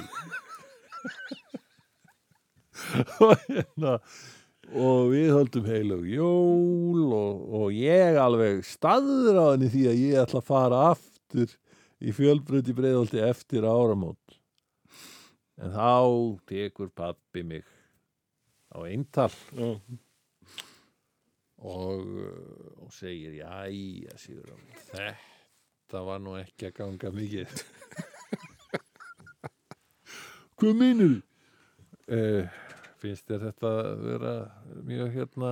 og hérna og við höldum heilug jól og, og ég alveg staður á henni því að ég ætla að fara aftur í fjölbröndi breiðolti eftir áramót. En þá tekur pappi mig á eintal já. Og, uh, og segir jæja sigur þetta var nú ekki að ganga mikið. Hvað minnur uh, finnst þér þetta vera mjög hérna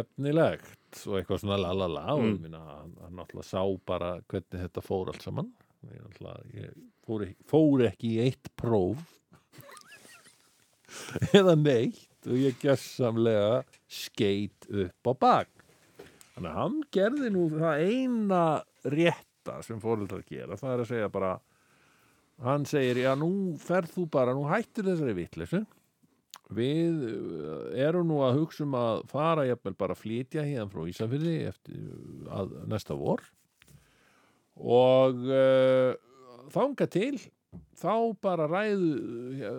efnilegt? Og eitthvað svona lalala og ég minna hann, hann náttúrulega sá bara hvernig þetta fór allt saman. Ég, náttúrulega- ég fór, fór ekki í eitt próf eða neitt og ég gjössamlega skeit upp á bak. Þannig að hann gerði nú það eina rétta sem fóreldrar gera það er að segja bara hann segir, já nú ferð þú bara nú hættir þessari vitleysu. Við uh, erum nú að hugsa um að fara jafnvel bara að flytja hérna frá Ísafirði eftir að næsta vor. Og uh, þanga til þá bara ræðu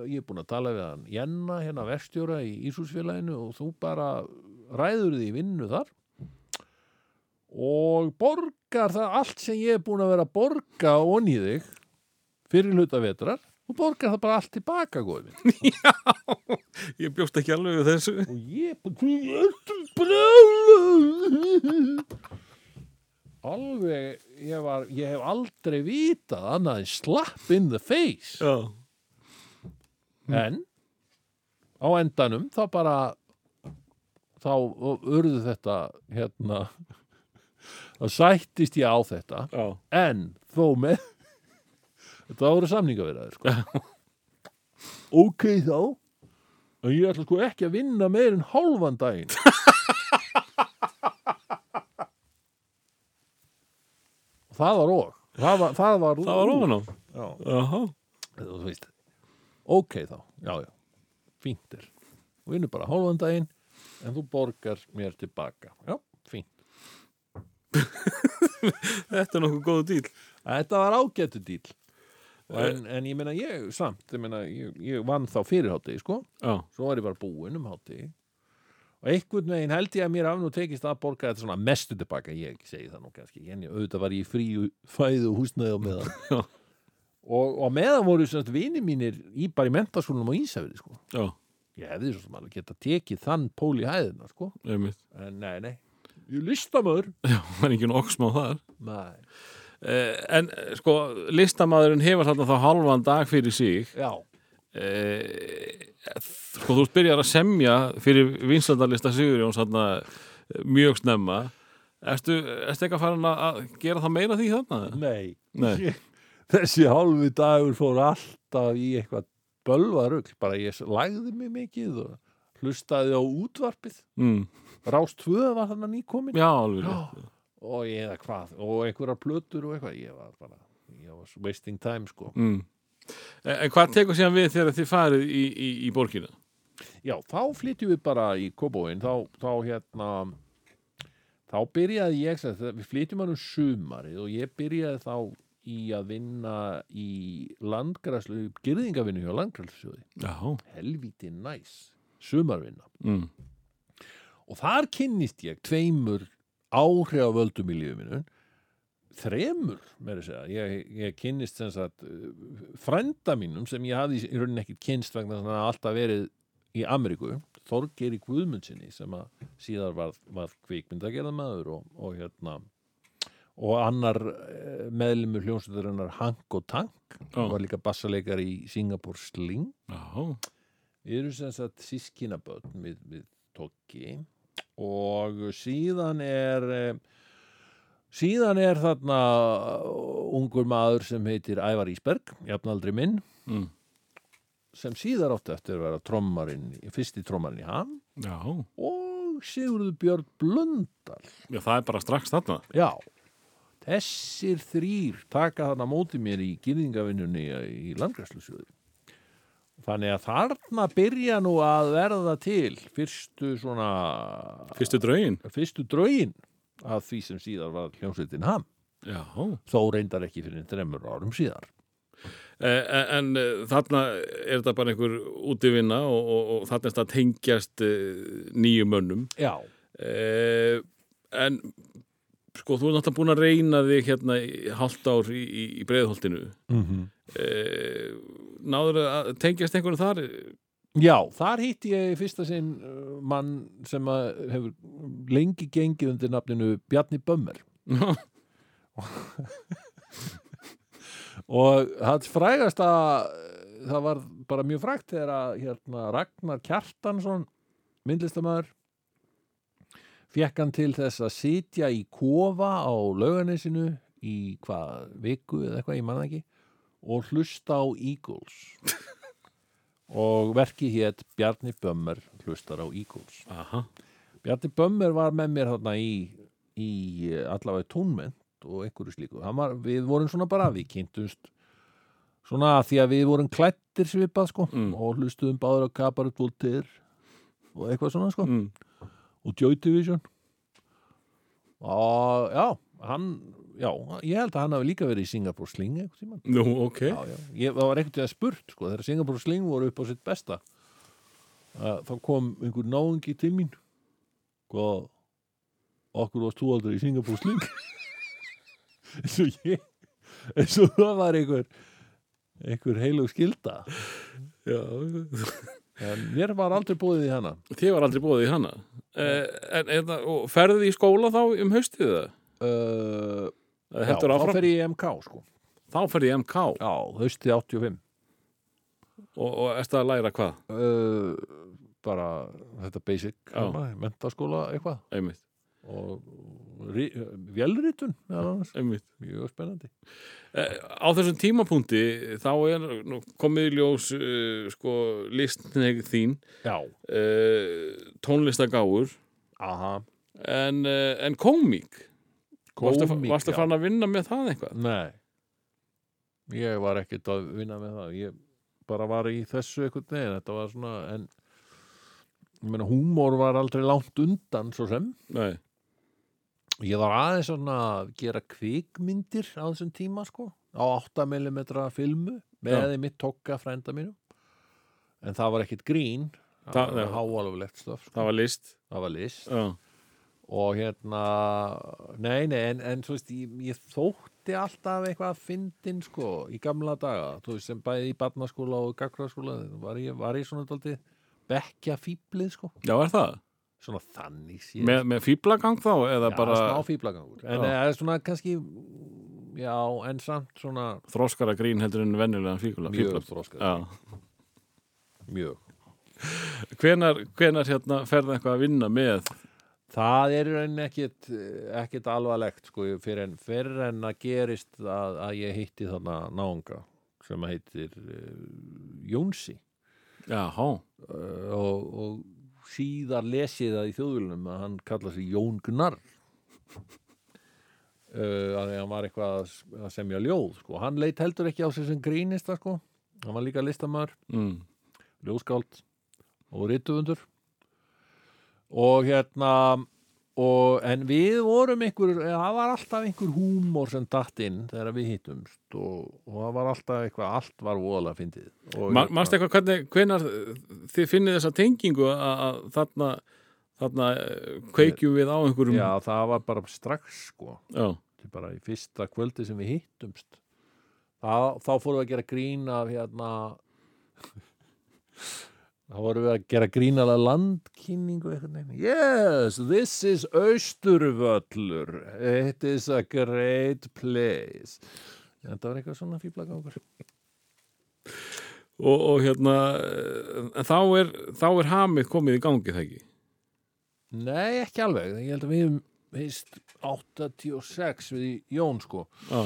ég er búin að tala við hann Jenna hérna verstjóra í Ísúsfélaginu og þú bara ræður því vinnu þar og borgar það allt sem ég er búin að vera að borga onni í þig fyrir hluta vetrar og borgar það bara allt tilbaka góði minn Ég bjóst ekki alveg við þessu. og ég bara alveg, ég var ég hef aldrei vitað annað en slap in the face Já. en á endanum þá bara þá urðu þetta hérna þá sættist ég á þetta Já. en þó með þetta voru samningavirðaðir sko. ok þá en ég ætla sko ekki að vinna meir en hálfan daginn það var og. Það var, það var, Það var Jaha. þú veist ok þá, já já. Fínt er, og vinnur bara hálfan daginn en þú borgar mér tilbaka. Já, fínt. Þetta er nokkuð góðu dýl. Þetta var ágættu dýl en, en ég meina ég samt ég, meina, ég, ég vann þá fyrir hátti sko. Já. svo var ég bara búinn um hátti og einhvern veginn held ég að mér af nú tekist að borga þetta svona mestu tilbaka ég segi það nú kannski en ég, auðvitað var ég frí fæðu og húsnæði á meðan. Og, og á meðan voru svona vini mínir í bara í mentaskólanum á Ísafirði sko. Ég hefði svo sem alveg geta tekið þann pól í hæðina sko. En nei, nei, ég listamöður Já, það er ekki oksmá þar. nei, Eh, en eh, sko, listamæðurinn hefur þarna þá halvan dag fyrir sig. já, sko, þú ert byrjar að semja fyrir vinsaldalista Sigurjóns þarna eh, mjög snemma. Ertu, ertu ekki að fara að gera það meira því þarna? nei Nei. þessi hálfi dagur fór alltaf í eitthvað bölvarugl, bara ég lagði mig mikið og hlustaði á útvarpið Mm. Rás 2 var þannig nýkomin Já, alveg. rétt. og ég eða hvað, og einhverjar plötur og eitthvað, ég var bara ég var wasting time sko Mm. En en hvað tekur síðan við þegar þið farið í, í, í borgina? já, þá flytjum við bara í Kóbóin þá, þá hérna þá byrjaði ég við flytjum hann um sumarið og ég byrjaði þá í að vinna í landgræslu, gerðingavinnu hjá landgræslusjóði Já. helvíti næs, sumarvinna Mm. og þar kynnist ég tveimur áhrifavöldum í lífið minu þremur, með að segja. Ég, ég kynnist sem sagt uh, frænda mínum sem ég hafði í rauninni ekkert kynst vegna þannig að alltaf verið í Ameríku, Þorgeri Guðmundsinni sem að síðar var, var kvikmyndagerðamaður og, og hérna og annar eh, meðlumur hljómsveitarinnar Hank og Tank Já. var líka bassaleikar í Singapore Sling. Já. Við erum sem sagt sískinaböld við, við Tokki og síðan er eh, síðan er þarna ungur maður sem heitir Ævar Ísberg, jafnaldri minn Mm. sem síðar átti eftir að vera trommarinn, fyrsti trommarinn í ham Já. og Sigurður Björn Blöndal Já, það er bara strax þarna. Já, þessir þrýr taka þarna á móti mér í gyrðingavinnunni í landgræslusjóði. Þannig að þarna byrja nú að verða til fyrstu svona, Fyrstu draugin. fyrstu draugin af því sem síðar var hljómsveitin ham. Já. Þó reyndar ekki fyrir þremur árum síðar. Eh, En, en eh, þarna er þetta bara einhver útivinna og, og, og þarna er þetta að tengjast eh, nýjum mönnum. Já, Eh, en sko, þú er náttúrulega búin að reyna þig hérna í hálft ár í, í, í breiðholtinu. mm -hmm. Eh, náður að tengjast einhverju þar? Já, þar hitti ég fyrsta sinn uh, mann sem hefur lengi gengið undir nafninu Bjarni Bömmер. Já. og hans frægasta það var bara mjög frægt þegar að hérna, Ragnar Kjartansson myndlistamæður fekk hann til þess að sitja í kofa á lauganisinu í hvað, viku eða eitthvað, ég manna ekki og hlusta á Eagles og verki hétt Bjarni Bömmер hlustar á Eagles Aha. Bjarni Bömmir var með mér þarna í, í eh, allavega tónment og einhverju slíku. Var, við vorum svona bara, við kynntumst svona því að við vorum klættir svipað sko Mm. og hlustuðum báður á Kabarut Voltaire og eitthvað svona sko Mm. og Joy Division og já, hann já, ég held að hann hafi líka verið í Singapore Sling. Nú, ok. Já, já, ég það var einhvern veginn spurt sko, þegar Singapore Sling voru upp á sitt besta að, þá kom einhver náungi til mín hvað okkur varst þú aldrei í Singapore Sling eins og ég eins og það var einhver einhver heilug skilda Já. en mér var aldrei búið í hana Þið var aldrei búið í hana. Eh, en, en, og ferðið í skóla þá um haustið það? uh, Það já, þá fer ég í MK sko. Þá fer ég MK já, haustið 85 og, og ertu að læra hvað? uh, bara þetta basic Já. mentaskóla eitthvað. Einmitt, og einmitt. Mjög spennandi. Eh, Á þessum tímapunkti þá er nú, komið í ljós uh, sko listneg þín. Já, uh, tónlistagáur aha. En, uh, en komík Kómík, varstu já. farin að vinna með það eitthvað? Nei Ég var ekkert að vinna með það Ég bara var í þessu einhvern veginn Þetta var svona en ég meina húmor var aldrei langt undan svo sem Nei, Ég var aðeins svona að gera kvikmyndir á þessum tíma sko á 8mm filmu með Já. því mitt tokka frænda mínu en það var ekkert grín Það- það var já. háalöflegt stöf sko. það var list það var list og hérna nei, nei, en, en þú veist ég, ég þótti alltaf eitthvað fyndin sko, í gamla daga. Þú veist, sem bæði í barnaskóla og gaggraskóla var ég, var ég svona daldið bekkja fýblið sko, Já er það? svona þannig séð Með, með fýblagang þá já, bara smá fýblagangur en það er svona kannski já, en samt svona þróskara grín heldur en venjulegan fíbla, mjög Já. mjög. Hvenar, hvenar hérna ferði eitthvað að vinna með Það er í rauninni ekkit, ekkit alvarlegt sko, fyrir en, fyrir en að gerist að, að ég hitti þarna náunga sem að heitir uh, Jónsi uh, og, og síðar lesið það í þjóðvölunum að hann kalla sig Jón Gunnar uh, að því að hann var eitthvað að, semja ljóð sko. hann leit heldur ekki á sig sem grínista sko. hann var líka listamæður mm. ljóðskáld og ritufundur og hérna og, en við vorum einhver það var alltaf einhver húmor sem datt inn þegar við hittumst og, og það var alltaf eitthvað, allt var voðalega fyndið. Og Ma, Manst eitthvað hvernig, hvenar þið finnið þessa tengingu að, að þarna, þarna eh, kveikjum við á einhverjum? Já, það var bara strax sko. Bara í fyrsta kvöldi sem við hittumst. Þá, þá fórum við að gera grín af hérna þá vorum við að gera grín alveg landkynningu yes, this is Austurvöllur. It is a great place. Þetta var eitthvað svona fíblagangur og, og hérna en þá er, þá er hamið komið í gangi það ekki? Nei, ekki alveg, ég held að við veist 86 við Jón sko. Já,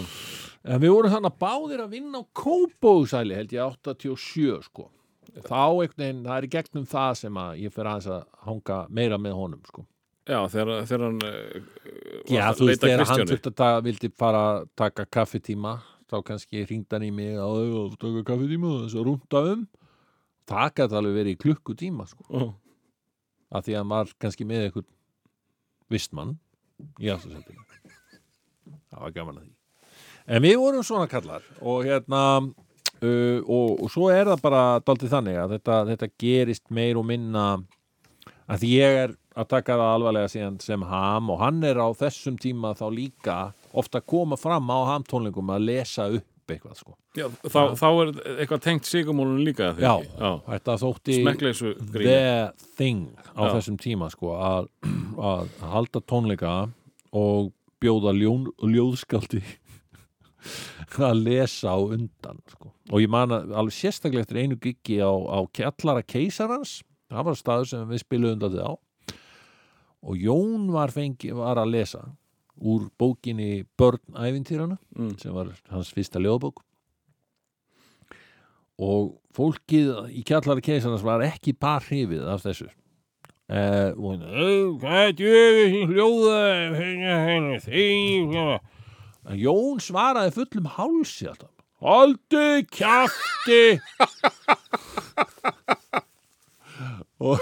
En við vorum þannig að báðir að vinna á Kópóðsæli held ég 87 sko. Þá einhvern veginn, það er í gegnum það sem að ég fer aðeins að hanga meira með honum sko. já þegar, þegar hann eh, Já, að þú veist, þegar hann þurfti að ta- vildi fara að taka kaffitíma, þá kannski hringdi hann í mig að "Ég, taka kaffitíma og þess að rúnda um. Það gæti alveg verið í klukkutíma sko. Ó, Af því að var kannski með einhvern vistmann í aftursendinu. Það var gaman að því. En við vorum svona kallar og hérna uh, og, og svo er það bara daldið þannig að þetta, þetta gerist meir og minna að ég er að taka það alvarlega síðan sem ham og hann er á þessum tíma þá líka ofta að koma fram á hamtónlingum að lesa upp eitthvað sko. já, þá, þá er eitthvað tengt sigumólun líka Já, já. þetta þótti the thing á Já. þessum tíma sko að, að halda tónleika og bjóða ljón, ljóðskaldi að lesa á undan sko. og ég man að alveg sérstaklega eftir einu giggi á, á kjallara keisarans það var staður sem við spiluðum þetta á og Jón var, fengi, var að lesa úr bókinni Börn ævintýrana Mm. sem var hans fyrsta ljóðbók og fólkið í kjallara keisarans var ekki par hrifið af þessu uh, og "Ey, hvað er henni því en Jón svaraði fullum hálsi alltaf. Haldi kjafti. Og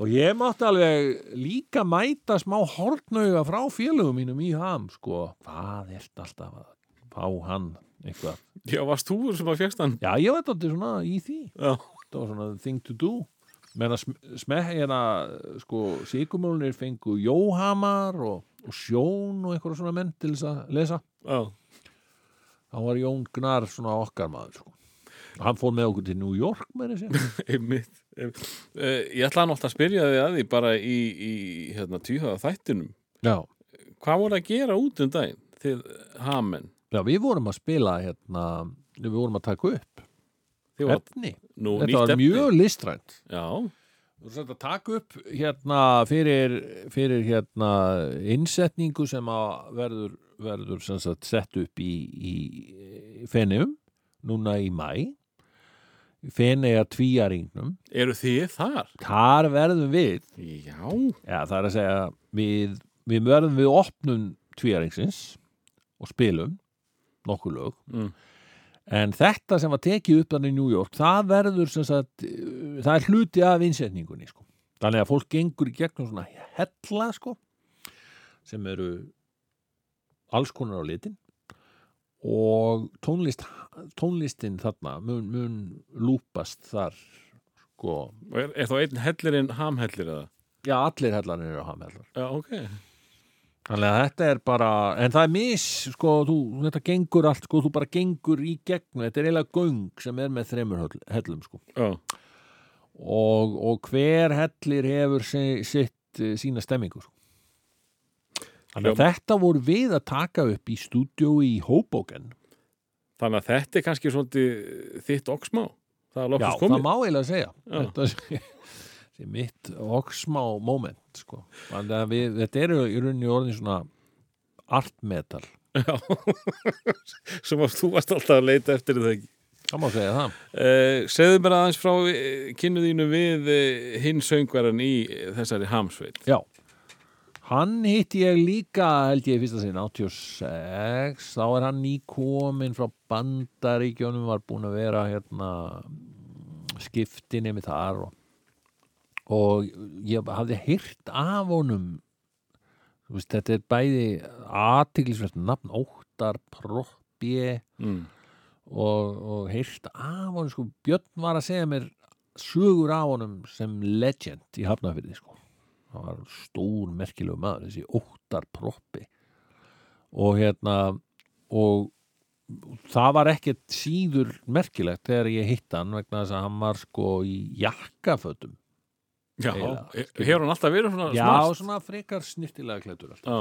og ég mátti alveg líka mæta smá hortnauga frá félögum mínum í ham sko, hvað ert alltaf að fá hann eitthvað? Já, varst þú sem að fjækst hann? Já, ég veit alltaf svona í því. Já, það var svona thing to do. Smekk hérna sko, sigumólunir fengu Jóhamar og, og Sjón og einhverja svona menn til þess að lesa já, þá var Jón Gnar svona okkar maður sko. hann fór með okkur til New York með þessi einmitt. Eh, ég ætla hann alltaf að spyrja þig að því bara í, í hérna, tíðhaða þættinum Já, hvað voru að gera út um daginn þið hamen Já, við vorum að spila hérna, við vorum að taka upp var, efni. nú, Þetta var efni. mjög listrænt. já, Þú vorum að taka upp hérna fyrir, fyrir hérna innsetningu sem að verður, verður sagt sett upp í, í Fennium núna í mæ. Fenniða tvíaringnum. eru þið þar? Þar verðum við já, Já, það er að segja við, við verðum við opnum tvíaringsins og spilum nokkuð lög Mm. En þetta sem var tekið upp þannig í New York það verður sem sagt uh, það er hluti af innsetningunni sko. þannig að fólk gengur í gegnum svona hella sko sem eru alls konar á litin og tónlist tónlistin þarna mun, mun lúpast þar sko, er, er þá einn hellirinn hamhellir eða? já allir hellarnir eru að hafa hellar já, ok Þannig að þetta er bara, en það er mis, sko, þú, þetta gengur allt, sko, þú bara gengur í gegnum, þetta er eiginlega göng sem er með þremur höll- hellum, sko. já, Og, og hver hellir hefur si, sitt, eh, sína stemmingu, sko. Þannig að þetta voru við að taka upp í stúdíó í Hoboken. þannig að þetta er kannski svolítið þitt oksmá það er Já, það má eiginlega segja. Já. Þetta sé, sé mitt oksmá moment, sko. Við, þetta eru í rauninni orðin svona art metal. Já. sem að þú varst alltaf að leita eftir það ekki Það má segja það. Uh, segðu mér aðeins frá uh, kynnu þínu við uh, hinn söngvaran í þessari hamsveit. Já Hann hitti ég líka held ég fyrsta sinn 86 þá er hann nýkomin frá bandaríkjónum var búin að vera hérna skiptinni með þar og, og ég hafði heyrt af honum veist, þetta er bæði aðtiklisvert nafn óttar proppi Mm. og, og heyrt af honum sko, Björn var að segja mér sögur af honum sem legend í Hafnafyrði sko. það var stór merkilegu maður þessi óttar proppi og hérna og það var ekkert síður merkilegt þegar ég hitt hann vegna þess að hann var sko í jakkafötum Já, he- hefur hann alltaf verið svona já, smart? svona frekar snirtilega klættur alltaf. Já,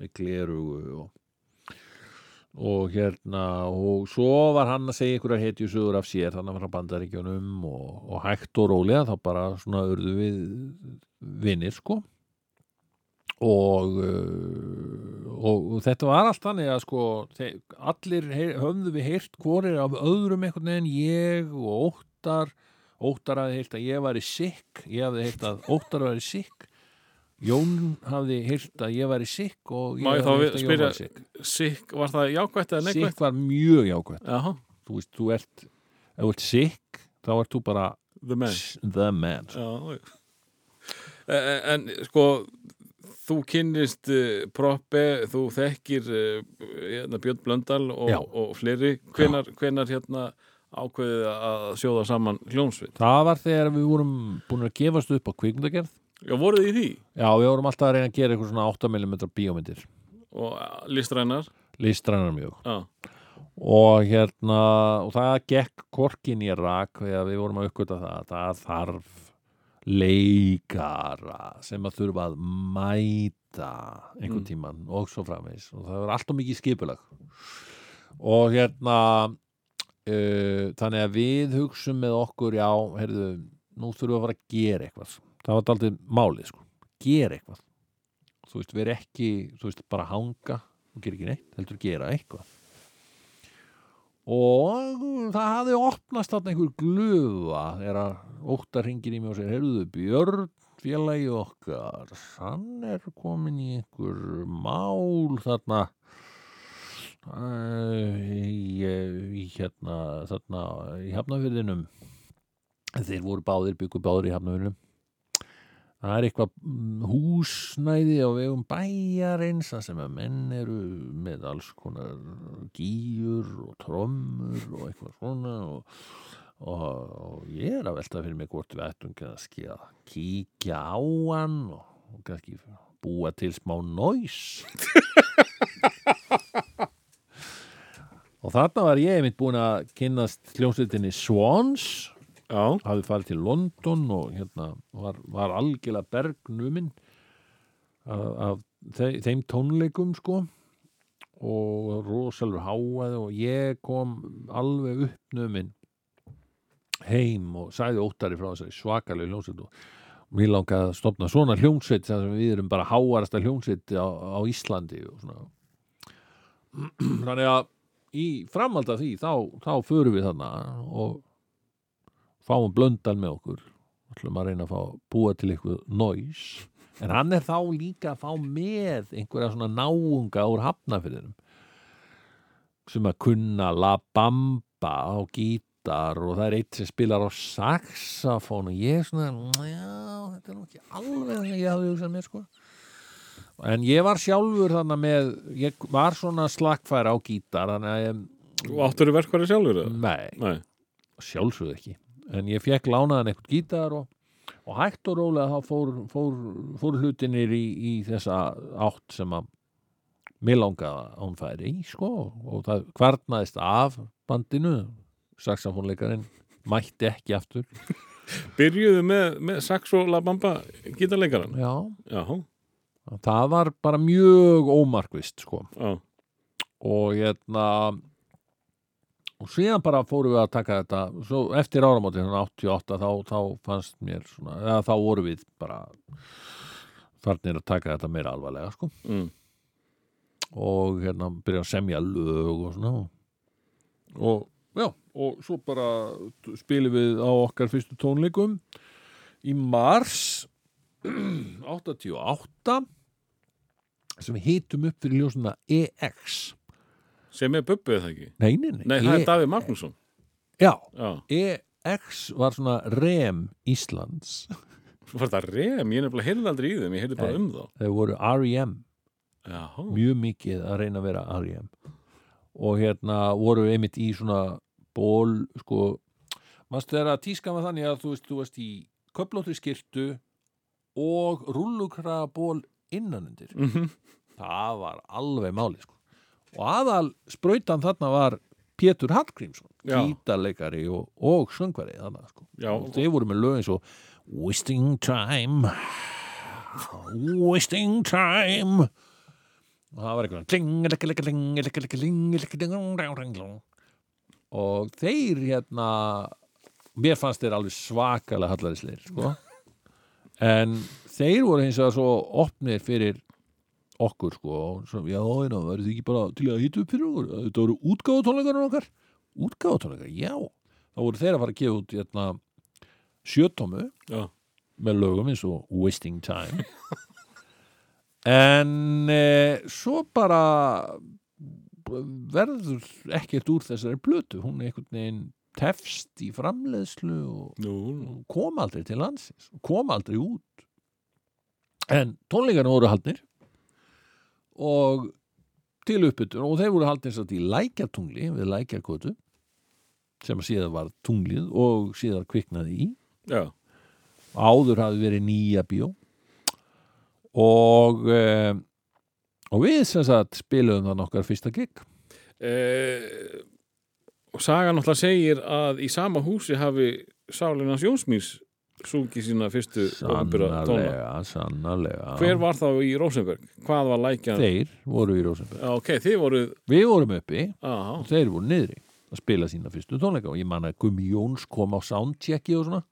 með glerugu og, og hérna og svo var hann að segja einhverjar hetjusögur af sér þannig að frá bandaríkjunum og, og hægt og rólega þá bara svona urðu við vinnir sko. Og, uh, og, og þetta var allt þannig að sko allir heyr, höfðu við heyrt hvorir af öðrum einhvern veginn ég og óttar óttar hafði heyrt að ég væri sikk ég hafði heyrt að óttar væri sikk Jón hafði heyrt að ég væri sikk og ég hafði heyrt að Jón væri sikk sikk, var það jákvætt eða neikvætt? sikk var mjög jákvætt Já, þú veist, þú ert ef þú ert sikk, þá ert þú bara the man. the man. Já, já. Eh, En sko, þú kynnist uh, proppi, þú þekkir uh, hérna, Björn Blöndal og, og fleiri. Hvenar, hvenar hérna ákveðið að sjóða saman hljónsveit? það var þegar við vorum búin að gefast upp á kvikmyndagerð Já, voruð þið í því? já, við vorum alltaf að reyna að gera eitthvað svona 8mm bíómyndir Og uh, listrænar? listrænar mjög Já, og hérna og það gekk korkin í rak við vorum að uppgöta það það þarf leikara sem að þurfa að mæta einhvern Mm. tíman og svo framvegs og það var alltaf mikið skipulag og hérna þannig að við hugsum með okkur já, heyrðu, nú þurfum við að fara að gera eitthvað. Það var aldrei málið sko, gera eitthvað. Þú veist, við erum ekki þú veist, bara hanga og gera ekki neitt, heldur gera eitthvað. Og það hafði opnast þarna einhver glufa þegar að óttar hringir í mig og segir heyrðu Björn félagi okkar hann er komin í einhver mál þarna í, í hérna þarna í hafnafyrðinum þeir voru báðir byggu báðir í hafnafyrðinum það er eitthvað mm, húsnæði á vegum bæjarins sem að menn eru með alls konar gýjur og trommur og eitthvað svona og, og, og ég er að velta fyrir mig hvort við ættum kannski að kíkja á hann og, og kannski búa til smá næs og þarna var ég einmitt búin að kynnast hljómsveitinni Swans. Já, hafði farið til London og hérna var, var algjörlega bergnuminn af, af þe þeim tónleikum sko. Og rosalur háaði og ég kom alveg uppnuminn heim og sagði óttari frá þessari svakalega hljómsveit og mér langaði að stopna svona hljómsveit sem við erum bara háarasta hljómsveit á, á Íslandi og svona. Þannig að í framhald af því þá, þá förum við þarna og fáum blöndal með okkur. Ætlum að reyna að fá búa til eitthvað noise. En hann er þá líka að fá með einhverja svona náunga úr hafnafyrinum sem að kunna La Bamba á gítar og það er eitt sem spilar á saxafón og ég er svona já, þetta er nú ekki alveg það sem ég hafði hugsað mér sko en ég var sjálfur þannig með ég var svona slagfæra á gítar ég, Og áttur verkværi sjálfur? nei, Nei. sjálfsögðu ekki en ég fekk lánaðan eitthvað gítar og, og hægt og rólega þá fór, fór, fór hlutinir í, í þessa átt sem að mér langaði að hún færi í sko og það kvarnaðist af bandinu saxafónleikarinn mætti ekki aftur Byrjuðu með, með sax og La Bamba gítarleikaran? já, Já, það var bara mjög ómarkvist sko. Já, og hérna og síðan bara fórum við að taka þetta svo eftir áramóti, þannig 88 þá, þá fannst mér svona, eða þá voru við bara farnir að taka þetta meira alvarlega sko. Mm. og hérna byrja að semja lög og svona. Og já, og svo bara spilum við á okkar fyrstu tónleikum. Í mars 88 sem við hitum upp fyrir ljósuna EX sem er bubbu eða ekki? Nei, nei, nei, Nei, það E- er Davíð Magnússon. Já, EX var svona rem Íslands. Fannst það rem, ég nefnilega heyrði aldrei í þeim, ég heyrði bara um þá. Þeir voru R.E.M. Já, mjög mikið að reyna að vera R.E.M. og hérna voru við einmitt í svona ból sko, maður þegar að tíska var þannig að þú veist, þú veist í köflóttri skirtu og rúllukra ból innanundir Mhm. það var alveg máli sko. og aðal sprautan þarna var Pétur Hallgrímsson gítarleikari og, og söngvari þarna sko. Og þeir voru með lögin svo Wasting time Wasting time og það var eitthvað og þeir hérna mér fannst þeir alveg svakalega hallarisleir sko. en þeir voru eins og svo opnir fyrir okkur sko svo, já, já, verður ekki bara til að hýta upp fyrir okkur? Þetta voru útgáfatónleikarnir okkar? Útgáfatónleikar, já. Þá voru þeir að fara að gefa út hérna, sjötómu Já, með lögum eins og Wasting Time. En e, svo bara verður ekkert úr þessari blötu hún er einhvern veginn tefst í framleiðslu og og kom aldrei til landsins. Kom aldrei út en tónleikarnir voru haldnir og til uppbytun og þeir voru haldnir satt í lækjartungli við lækjarkótu sem að síðan var tunglið og síðan kviknaði í. Já, áður hafi verið nýja bíó. Og e, og við sem sagt spilum það nokkar fyrsta gig. Eh, og saga náttúrulega segir að í sama húsi hafi Sálinans Jónsmýrs sungið sína fyrstu opinbera tóna. sannarlega, sannarlega. Hver var þá í Rósenberg? Hvað var lækjan? þeir voru í Rósenberg. Já, ok, þið voruð við vorum uppi Aha, og þeir voru niðri að spila sína fyrstu tónleika og ég man að Gummi Jóns kom á soundchecki og svona.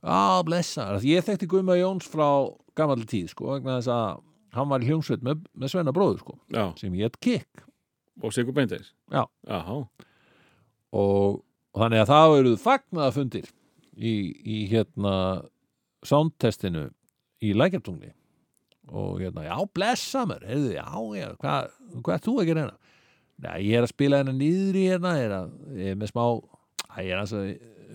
Já, blessa, ég þekkti Gummi Jóns frá gamalli tíð, sko, þess að hann var í hljómsveit með, með Svenna bróður, sko, já, sem ég hett Kikk og Sigur. Aha, og, og þannig að það eruð fagnaða fundir í, í hérna soundtestinu í lækjartungli og hérna, já, blessa mér heyrðu, já, já, hvað hva er þú gera hérna? Nei, ég er að spila hérna niðri hérna, er að, ég er með smá ég er að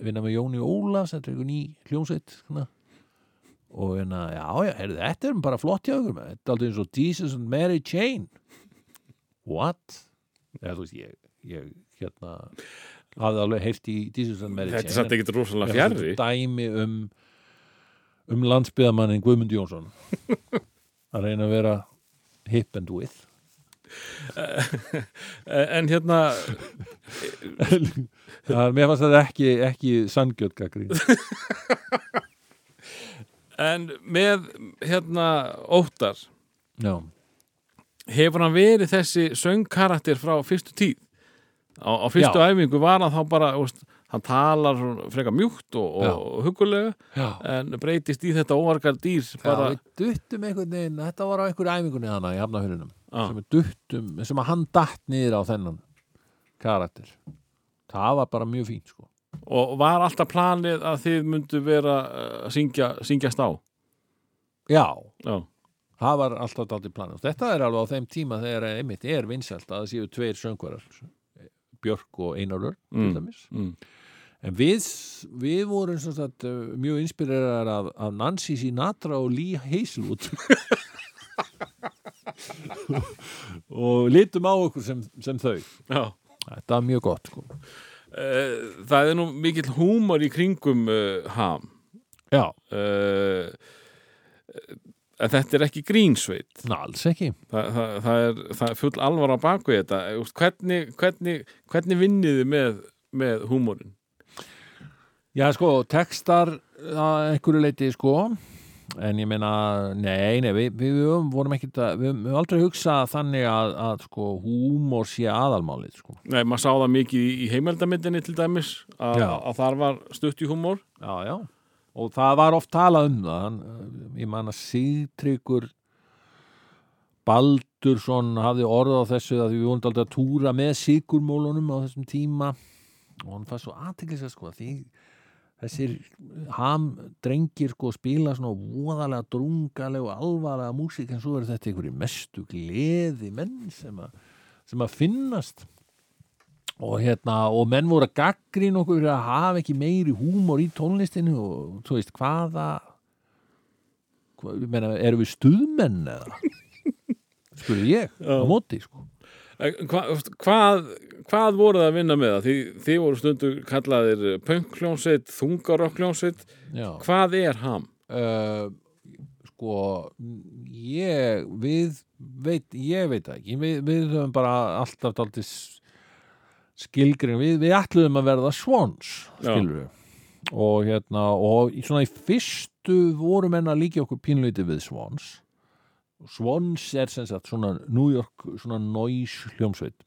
vinna með Jóni Ólafs þetta er einhver ný hljómsveit svona. og hérna, já, já, heyrðu, þetta er bara flott hjá ykkur með, þetta er aldrei eins og Jesus and Mary Chain What? Eða, þú veist, ég, ég hérna hafði alveg heyrt í and Mary þetta satt ekkit rosalega en- en fjarrri dæmi um um landsbyðamannin Guðmund Jónsson. Að reyna að vera hip and with. En hérna, það er mér fannst þetta ekki, ekki sangjöld gagri en með hérna óttar. Já, hefur hann verið þessi söngkarakter frá fyrstu tíð á, á fyrstu Já. æfingu var hann þá bara úst, hann talar frekar mjúkt og, og, hugulega en breytist í þetta óarkar dýr bara, Já, við duttum einhvern veginn, þetta var á einhverju æfingunni hana í hafnafyrinum Já. sem við duttum, sem að hann datt niður á þennan karakter. Það var bara mjög fínt sko. Og var alltaf planið að þið myndu vera að syngja, syngjast á? Já, já, það var alltaf daldið planið. Þetta er alveg á þeim tíma þegar einmitt er vinsælt að það séu tveir söngvarar Björk og Einarur Mm. til dæmis mm. en við, við vorum sagt, uh, mjög inspirerar af, af Nancy Sinatra og Lee Hazelwood og litum á okkur sem, sem þau já. þetta var mjög gott sko. Uh, það er nú mikill húmor í kringum uh, ham já, uh, en þetta er ekki grínsveit. Ná, alls ekki. Það, það, það, er, það er full alvar á baku þetta. Þú veist, hvernig, hvernig, hvernig vinniði með, með húmórin já sko, textar að einhverju leiti sko. En ég meina, nei, nei við, við, vorum ekki að, við, við höfum aldrei hugsað þannig að, að sko húmor sé aðalmálið sko. Nei, maður sá það mikið í, í heimildamindinni til dæmis að, að þar var stutt í húmór já, já, og það var oft talað um það hann, ég man að Sigtryggur Baldursson hafði orð á þessu að við vorum aldrei að túra með sigurmólunum á þessum tíma. Og hann fannst svo aðteklis að sko því þessir ham drengir sko spila svona voðalega drungalega og alvarlega músík en svo er þetta einhverju mestu gleði menn sem að, sem að finnast og hérna og menn voru að gaggrín okkur að hafa ekki meiri húmor í tónlistinu og þú veist hvaða hvað, ég meina, erum við stuðmenn eða spurði ég á móti sko Hva, hvað, hvað voru það að vinna með það? Því, þið voru stundu kallaðir pönkljónsveit, þungarokkljónsveit Já. hvað er ham? uh, sko ég við veit, ég veit ekki við, við höfum bara alltaf daldið skilgrin við, við ætluðum að verða svons og hérna og svona í fyrstu voru menn að líka okkur pínleiti við svons svons er sem sagt svona New York svona noise hljómsveit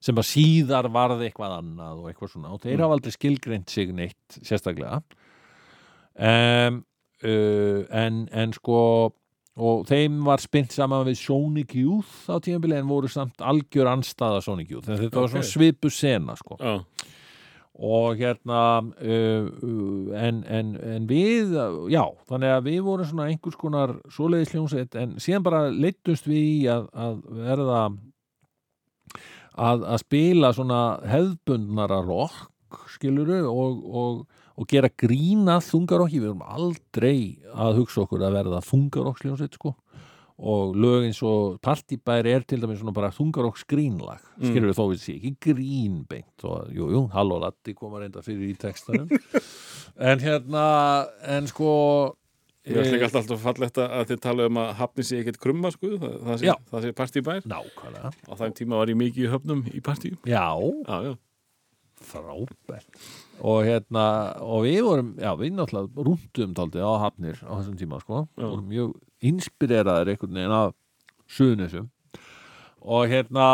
sem að síðar varði eitthvað annað og eitthvað svona og þeir hafa aldrei skilgreint sig neitt sérstaklega. Um, uh, en, en sko og þeim var spynt saman við Sonic Youth á tímabili en voru samt algjör anstaða Sonic Youth. Þetta var Ok. svona svipu sena sko. Já, og hérna uh, uh, en, en, en við já, þannig að við vorum svona einhvers konar svoleiðis hljómsveit en síðan bara leittust við í að, að verða að, að spila svona hefðbundnara rock skiluru og, og, og gera grína þungarokki, við erum aldrei að hugsa okkur að verða þungaroksljónsveit sko. Og lög eins og partibær er til dæmis svona bara þungarokks grínlag skilur við þó við sé ekki grínbeint og jú, jú, halló latti koma reynda fyrir í textanum. En hérna, en sko Mér finnst eh, alltaf alltaf fallegt að þið tala um að hafni sé ekkert krumma sko, það, það, sé, sé partíbær nákvæmlega, á þeim tíma var ég mikið í höfnum í partíum. Já, Já, já, frábært og hérna, og við vorum já, við náttúrulega rúndum taldið á hafnir á þessum tíma, sko, Já. vorum mjög inspireraðir einhvern veginn af suðunisum og hérna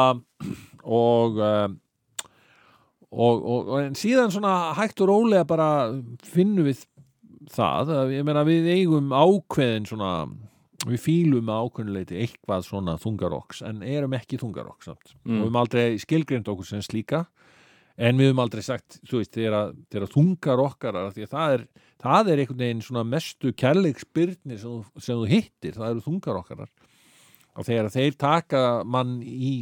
og um, og, og, og en síðan svona hægt og rólega bara finnum við það, að ég meina við eigum ákveðin svona við fílum að ákveðinleiti eitthvað svona þungarokks en erum ekki þungarokks samt. Mm. og við höfum aldrei skilgrind okkur sem slíka en við höfum aldrei sagt, þú veist, þegar, þegar þungarokkarar, því að það er það er einhvern veginn svona mestu kærleiksbyrni sem, sem þú hittir, það eru þungarokkarar og þegar þeir taka mann í,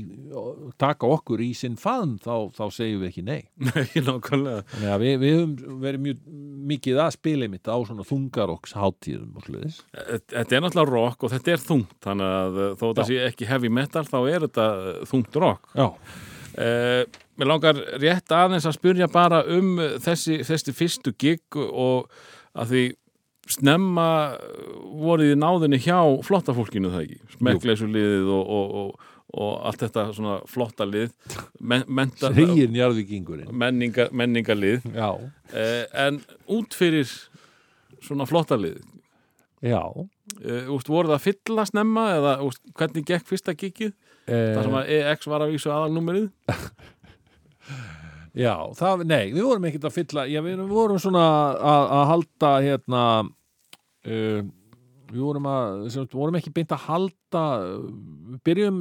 taka okkur í sinn faðm þá, þá segjum við ekki nei. Að við, við höfum verið mjög mikið að spila mitt á svona þungarokks hátíðum og sluðis Þetta er náttúrulega rock og þetta er þungt þannig að þó þetta Já. sé ekki heavy metal þá er þetta uh, þungt rock. Já, Uh, mér langar rétt aðeins að spyrja bara um þessi, þessi fyrstu gig og að því snemma voruð í náðinni hjá flotta fólkinu það ekki, smekkleysu liðið og, og, og, og allt þetta svona flotta lið. Men, menta, menninga, menningarlið. Já, uh, en út fyrir svona flotta lið já. uh, úst, voru það að fylla snemma eða úst, hvernig gekk fyrsta gigið? Eh, þar sem að EX var að vísu aðalnúmerið Já, það, nei, við vorum ekkert að fylla já, við vorum svona að, að halda hérna uh, við vorum að sem, vorum ekki beint að halda byrjum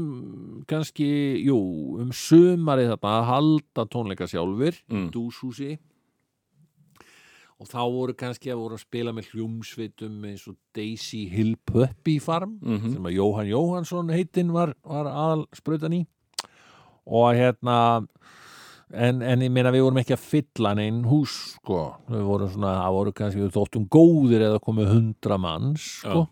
kannski jú, um sumarið þarna að halda tónleika sjálfur Mm. dúshúsi og þá voru kannski að voru að spila með hljómsveitum eins og Daisy Hill Puppy Farm Mhm. sem að Jóhann Jóhannsson heitinn var, var aðal sprautan í og hérna en, en ég meina við vorum ekki að fylla neinn hús sko. Við vorum svona, það voru kannski við þóttum góðir eða komið hundra manns sko.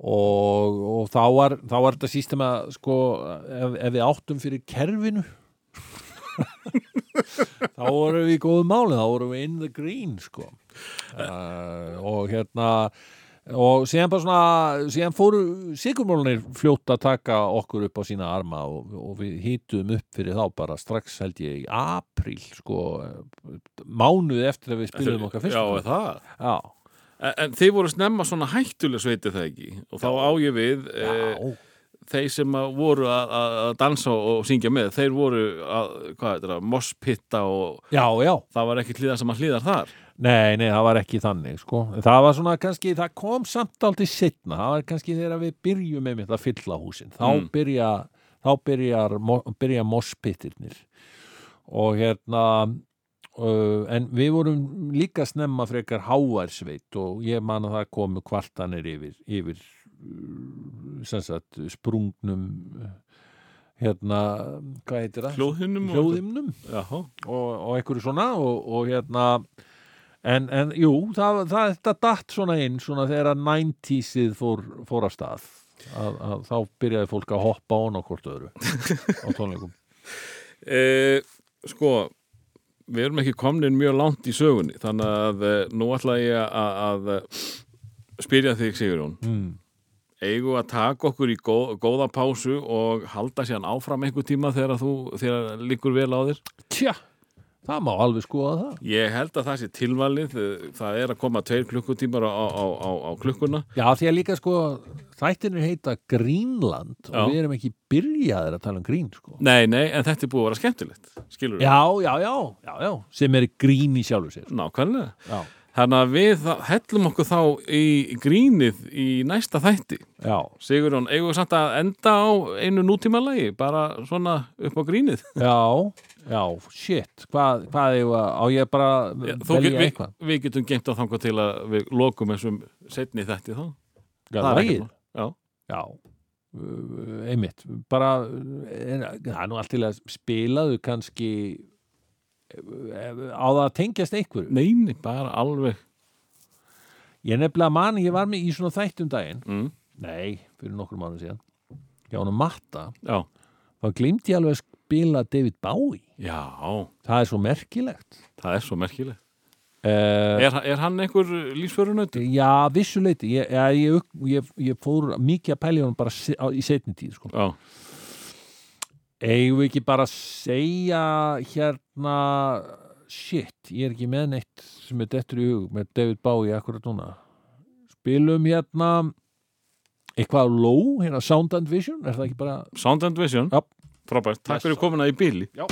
Og, og þá var þá var þetta sístem að sko ef, ef við áttum fyrir kerfinu þá vorum við í góðu máli þá vorum við in the green sko. Uh, og hérna og síðan bara svona síðan fóru sigurmálunir fljótt að taka okkur upp á sína arma og, og við hýtum upp fyrir þá bara strax held ég í apríl sko mánuði eftir að við spilum okkar fyrst Já, er það. Já, En, en þið voru snemma svona hættuleg sveitið það ekki? Og þá á ég við e, þeir sem að voru að, dansa og syngja með þeir voru að, hvað er þetta, mosspitta og já, já. það var ekki hlýðar sem að hlýðar þar Nei, nei, það var ekki þannig sko. það var svona kannski, það kom samt aldrei setna, það var kannski þegar við byrjum með mitt að fylla húsin þá Mm. byrja, þá byrjar byrja mosspittirnir og hérna uh, en við vorum líka snemma frekar háværsveit og ég man að það komu kvartanir yfir, yfir uh, sagt sprungnum hérna, hvað heitir það? hljóðhimnum og- og, og einhverju svona og, og hérna en, en jú, það, það þetta datt svona inn svona þegar að 90sið fór, fór af stað. Að, að þá byrjaði fólk að hoppa á hvort öðru á tónleikum. E, sko við erum ekki komnin mjög langt í sögunni þannig að e, nú ætla ég að, að spyrja þig Sigurjón. Mm. eigum við að taka okkur í góð, góða pásu og halda síðan áfram einhver tíma þegar þú, þegar líkur vel á þér? Tja, það má alveg skoða það. Ég held að það sé tilvalið það er að koma tveir klukkutímar á, á, á, á klukkuna. Já, því að líka sko þættinir heita Greenland Já. og við erum ekki byrjaðir að tala um grín sko. Nei, nei, en þetta er búið að vera skemmtilegt skilur Já, já, já, já, já sem er grín í sjálfu sér. Nákvæmlega. Já, Þannig að við hellum okkur þá í grínið í næsta þætti. Já, Sigurjón, eigum við samt að enda á einu nútímalagi? Bara svona upp á grínið? Já, já, shit. Hvað, hvað er á ég bara Já, velja get- við, eitthvað? við getum gengt á þangað til að við lokum þessum setni þætti þá. Já, Það er mál. Já, Já, einmitt. Bara, það er nú allt til að spilaðu kannski á það að tengjast einhverju? Neini, bara alveg. Ég nefnilega man, ég var með í svona þættum daginn. Mm. nei, fyrir nokkur mánu síðan. Já, hann matta, Já, þá glimti ég alveg að spila David Bowie, já, það er svo merkilegt. Það er svo merkilegt. Uh, Er, er hann einhver lífsförunautur? já, vissuleiti ég, ég, ég, ég fór mikið að pæli honum bara í setni tíð sko. Já, eigum við ekki bara að segja hérna shit, ég er ekki með neitt sem er dettur í hug með David Bowie akkurat núna. Spilum hérna eitthvað low, hérna Sound and Vision er það ekki bara Sound and Vision. Frábært, takk fyrir komuna í bíli Já.